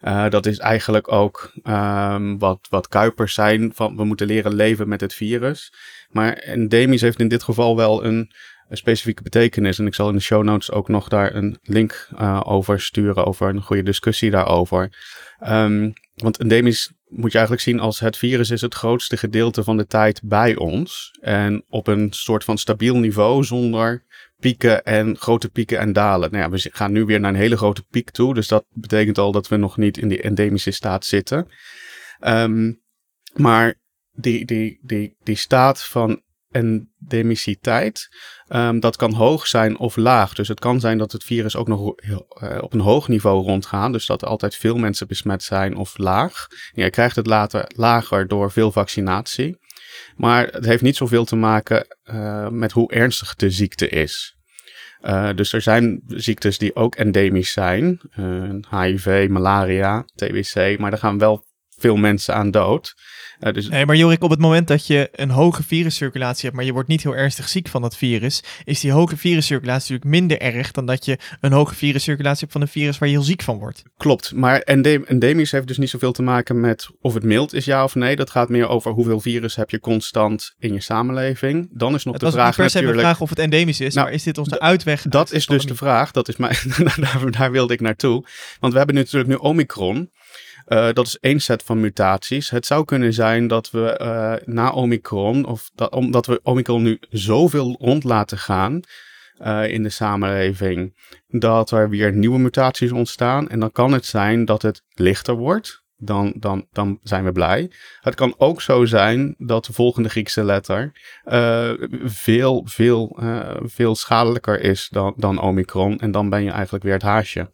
Uh, dat is eigenlijk ook um, wat, wat Kuipers zijn: van we moeten leren leven met het virus. Maar endemisch heeft in dit geval wel een, specifieke betekenis. En ik zal in de show notes ook nog daar een link uh, over sturen, over een goede discussie daarover. Um, want endemisch moet je eigenlijk zien als het virus is het grootste gedeelte van de tijd bij ons. En op een soort van stabiel niveau zonder pieken en grote pieken en dalen. Nou ja, we gaan nu weer naar een hele grote piek toe. Dus dat betekent al dat we nog niet in die endemische staat zitten. Um, maar die, die, die, die staat van endemiciteit. Um, dat kan hoog zijn of laag. Dus het kan zijn dat het virus ook nog uh, op een hoog niveau rondgaat. Dus dat altijd veel mensen besmet zijn of laag. En je krijgt het later lager door veel vaccinatie. Maar het heeft niet zoveel te maken uh, met hoe ernstig de ziekte is. Uh, dus er zijn ziektes die ook endemisch zijn. HIV, malaria, TBC. Maar daar gaan wel veel mensen aan dood. Uh, dus... Nee, maar Jorik, op het moment dat je een hoge viruscirculatie hebt, maar je wordt niet heel ernstig ziek van dat virus, is die hoge viruscirculatie natuurlijk minder erg dan dat je een hoge viruscirculatie hebt van een virus waar je heel ziek van wordt. Klopt, maar endemisch heeft dus niet zoveel te maken met of het mild is ja of nee. Dat gaat meer over hoeveel virus heb je constant in je samenleving. Dan is nog het de vraag per se natuurlijk... vraag of het endemisch is, nou, maar is dit onze uitweg? Dat is dus de vraag, dat is mijn, daar, daar wilde ik naartoe. Want we hebben natuurlijk nu Omicron. Uh, dat is één set van mutaties. Het zou kunnen zijn dat we uh, na Omicron, of dat, omdat we Omicron nu zoveel rond laten gaan uh, in de samenleving, dat er weer nieuwe mutaties ontstaan. En dan kan het zijn dat het lichter wordt. Dan, dan, dan zijn we blij. Het kan ook zo zijn dat de volgende Griekse letter veel, veel, veel schadelijker is dan, dan Omicron. En dan ben je eigenlijk weer het haasje.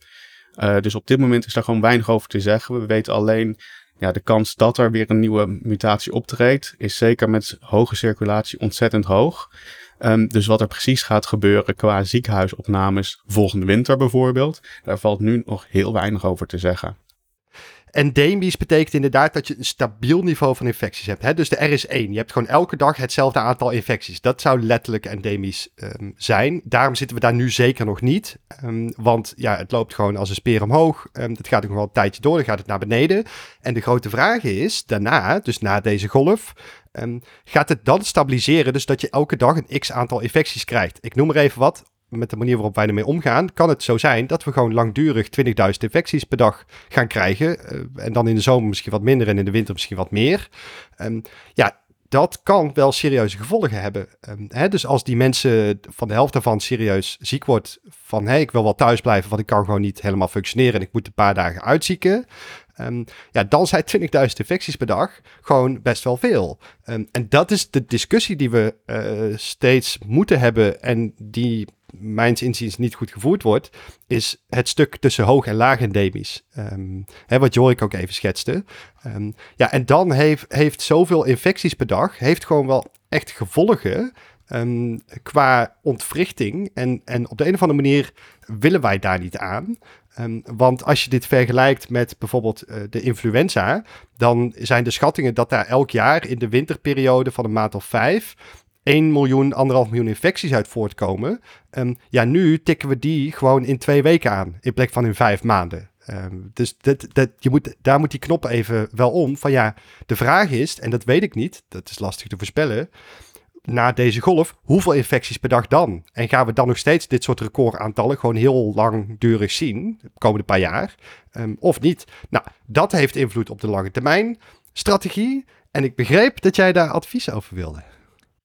Uh, dus op dit moment is daar gewoon weinig over te zeggen. We weten alleen, ja, de kans dat er weer een nieuwe mutatie optreedt, is zeker met hoge circulatie ontzettend hoog. Um, dus wat er precies gaat gebeuren qua ziekenhuisopnames volgende winter bijvoorbeeld, daar valt nu nog heel weinig over te zeggen. Endemisch betekent inderdaad dat je een stabiel niveau van infecties hebt. Hè? Dus de R is 1. Je hebt gewoon elke dag hetzelfde aantal infecties. Dat zou letterlijk endemisch zijn. Daarom zitten we daar nu zeker nog niet. Um, want ja, het loopt gewoon als een speer omhoog. Um, dat gaat ook nog wel een tijdje door. Dan gaat het naar beneden. En de grote vraag is, daarna, dus na deze golf, gaat het dan stabiliseren? Dus dat je elke dag een x aantal infecties krijgt. Ik noem er even wat met de manier waarop wij ermee omgaan, kan het zo zijn dat we gewoon langdurig 20.000 infecties per dag gaan krijgen. Uh, en dan in de zomer misschien wat minder en in de winter misschien wat meer. Um, ja, dat kan wel serieuze gevolgen hebben. Ehm, hè, dus als die mensen van de helft daarvan serieus ziek wordt van hé, ik wil wel thuis blijven, want ik kan gewoon niet helemaal functioneren en ik moet een paar dagen uitzieken. Um, ja, dan zijn 20.000 infecties per dag gewoon best wel veel. En dat is de discussie die we uh, steeds moeten hebben en die mijns inziens niet goed gevoerd wordt, is het stuk tussen hoog en laag endemisch. Um, hè, wat Jorik ook even schetste. Um, ja, en dan heeft, heeft zoveel infecties per dag, heeft gewoon wel echt gevolgen um, qua ontwrichting. En, en op de een of andere manier willen wij daar niet aan. Want als je dit vergelijkt met bijvoorbeeld uh, de influenza, dan zijn de schattingen dat daar elk jaar in de winterperiode van een maand of vijf 1 miljoen, anderhalf miljoen infecties uit voortkomen. Um, ja, nu tikken we die gewoon in twee weken aan, in plek van in vijf maanden. Um, dus dat, dat, je moet, daar moet die knop even wel om. Van ja, de vraag is, en dat weet ik niet, dat is lastig te voorspellen. Na deze golf, hoeveel infecties per dag dan? En gaan we dan nog steeds dit soort recordaantallen gewoon heel langdurig zien, de komende paar jaar? Um, of niet? Nou, dat heeft invloed op de lange termijn strategie. En ik begreep dat jij daar advies over wilde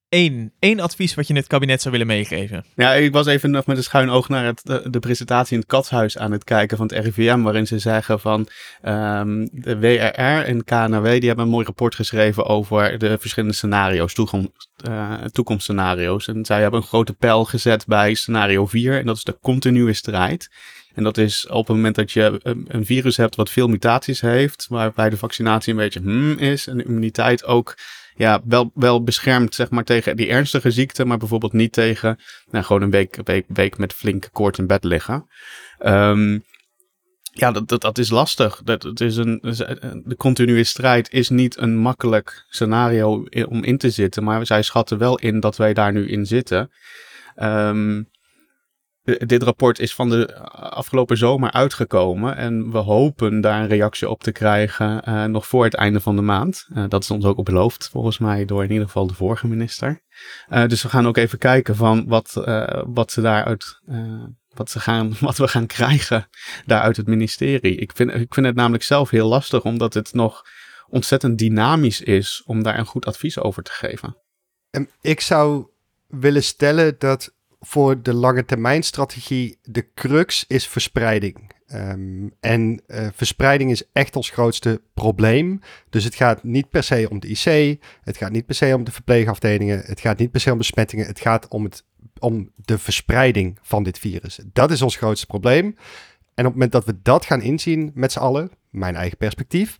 één, advies wat je het kabinet zou willen meegeven? Ja, ik was even nog met een schuin oog naar het, de, presentatie in het Katshuis aan het kijken van het RIVM, waarin ze zeggen van um, de WRR en KNW, die hebben een mooi rapport geschreven over de verschillende scenario's, uh, toekomstscenario's. En zij hebben een grote pijl gezet bij scenario 4 en dat is de continue strijd. En dat is op het moment dat je een, virus hebt wat veel mutaties heeft, waarbij de vaccinatie een beetje hmm is en de immuniteit ook ja, wel, wel beschermd zeg maar, tegen die ernstige ziekte, maar bijvoorbeeld niet tegen nou, gewoon een week, week, week met flinke koorts in bed liggen. Um, ja, dat, dat, dat is lastig. Dat, dat is een, de continue strijd is niet een makkelijk scenario om in te zitten, maar zij schatten wel in dat wij daar nu in zitten. Um, dit rapport is van de afgelopen zomer uitgekomen en we hopen daar een reactie op te krijgen uh, nog voor het einde van de maand. Dat is ons ook beloofd, volgens mij, door in ieder geval de vorige minister. Dus we gaan ook even kijken van wat, wat ze daaruit, wat, ze gaan, wat we gaan krijgen daaruit het ministerie. Ik vind, ik vind het namelijk zelf heel lastig, omdat het nog ontzettend dynamisch is om daar een goed advies over te geven. En ik zou willen stellen dat voor de lange termijn strategie de crux is verspreiding. Um, en uh, verspreiding is echt ons grootste probleem. Dus het gaat niet per se om de IC, het gaat niet per se om de verpleegafdelingen, het gaat niet per se om besmettingen, het gaat om, het, om de verspreiding van dit virus. Dat is ons grootste probleem. En op het moment dat we dat gaan inzien met z'n allen, mijn eigen perspectief,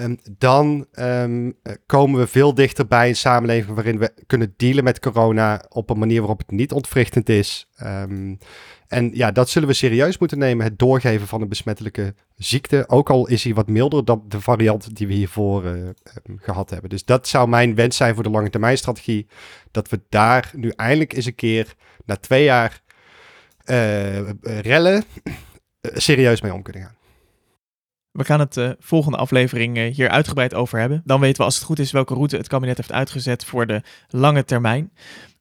Um, dan um, komen we veel dichter bij een samenleving waarin we kunnen dealen met corona op een manier waarop het niet ontwrichtend is. Um, en ja, dat zullen we serieus moeten nemen, het doorgeven van een besmettelijke ziekte. Ook al is hij wat milder dan de variant die we hiervoor uh, gehad hebben. Dus dat zou mijn wens zijn voor de lange termijn strategie. Dat we daar nu eindelijk eens een keer, na twee jaar uh, rellen, serieus mee om kunnen gaan. We gaan het uh, volgende aflevering uh, hier uitgebreid over hebben. Dan weten we als het goed is welke route het kabinet heeft uitgezet voor de lange termijn.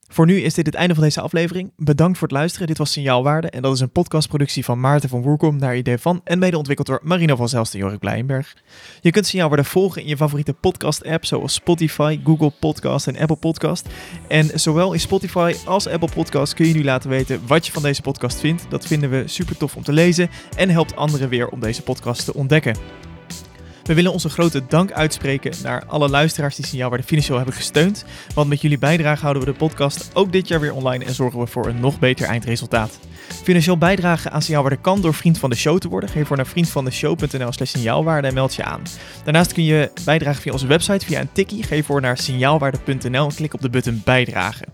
Voor nu is dit het einde van deze aflevering. Bedankt voor het luisteren. Dit was Signaalwaarde en dat is een podcastproductie van Maarten van Woerkom naar idee van en mede ontwikkeld door Marino van Zelst en Jorik Blijenberg. Je kunt Signaalwaarde volgen in je favoriete podcast-app zoals Spotify, Google Podcast en Apple Podcast. En zowel in Spotify als Apple Podcast kun je nu laten weten wat je van deze podcast vindt. Dat vinden we super tof om te lezen en helpt anderen weer om deze podcast te ontdekken. We willen onze grote dank uitspreken naar alle luisteraars die Signaalwaarde financieel hebben gesteund. Want met jullie bijdrage houden we de podcast ook dit jaar weer online en zorgen we voor een nog beter eindresultaat. Financieel bijdragen aan Signaalwaarde kan door vriend van de show te worden. Geef voor naar vriendvandeshow.nl slash signaalwaarde en meld je aan. Daarnaast kun je bijdragen via onze website via een tikkie. Geef voor naar signaalwaarde.nl en klik op de button bijdragen.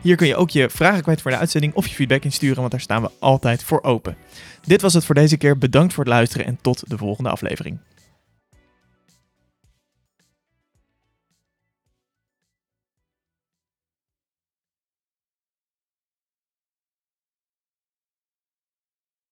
Hier kun je ook je vragen kwijt voor de uitzending of je feedback insturen, want daar staan we altijd voor open. Dit was het voor deze keer. Bedankt voor het luisteren en tot de volgende aflevering.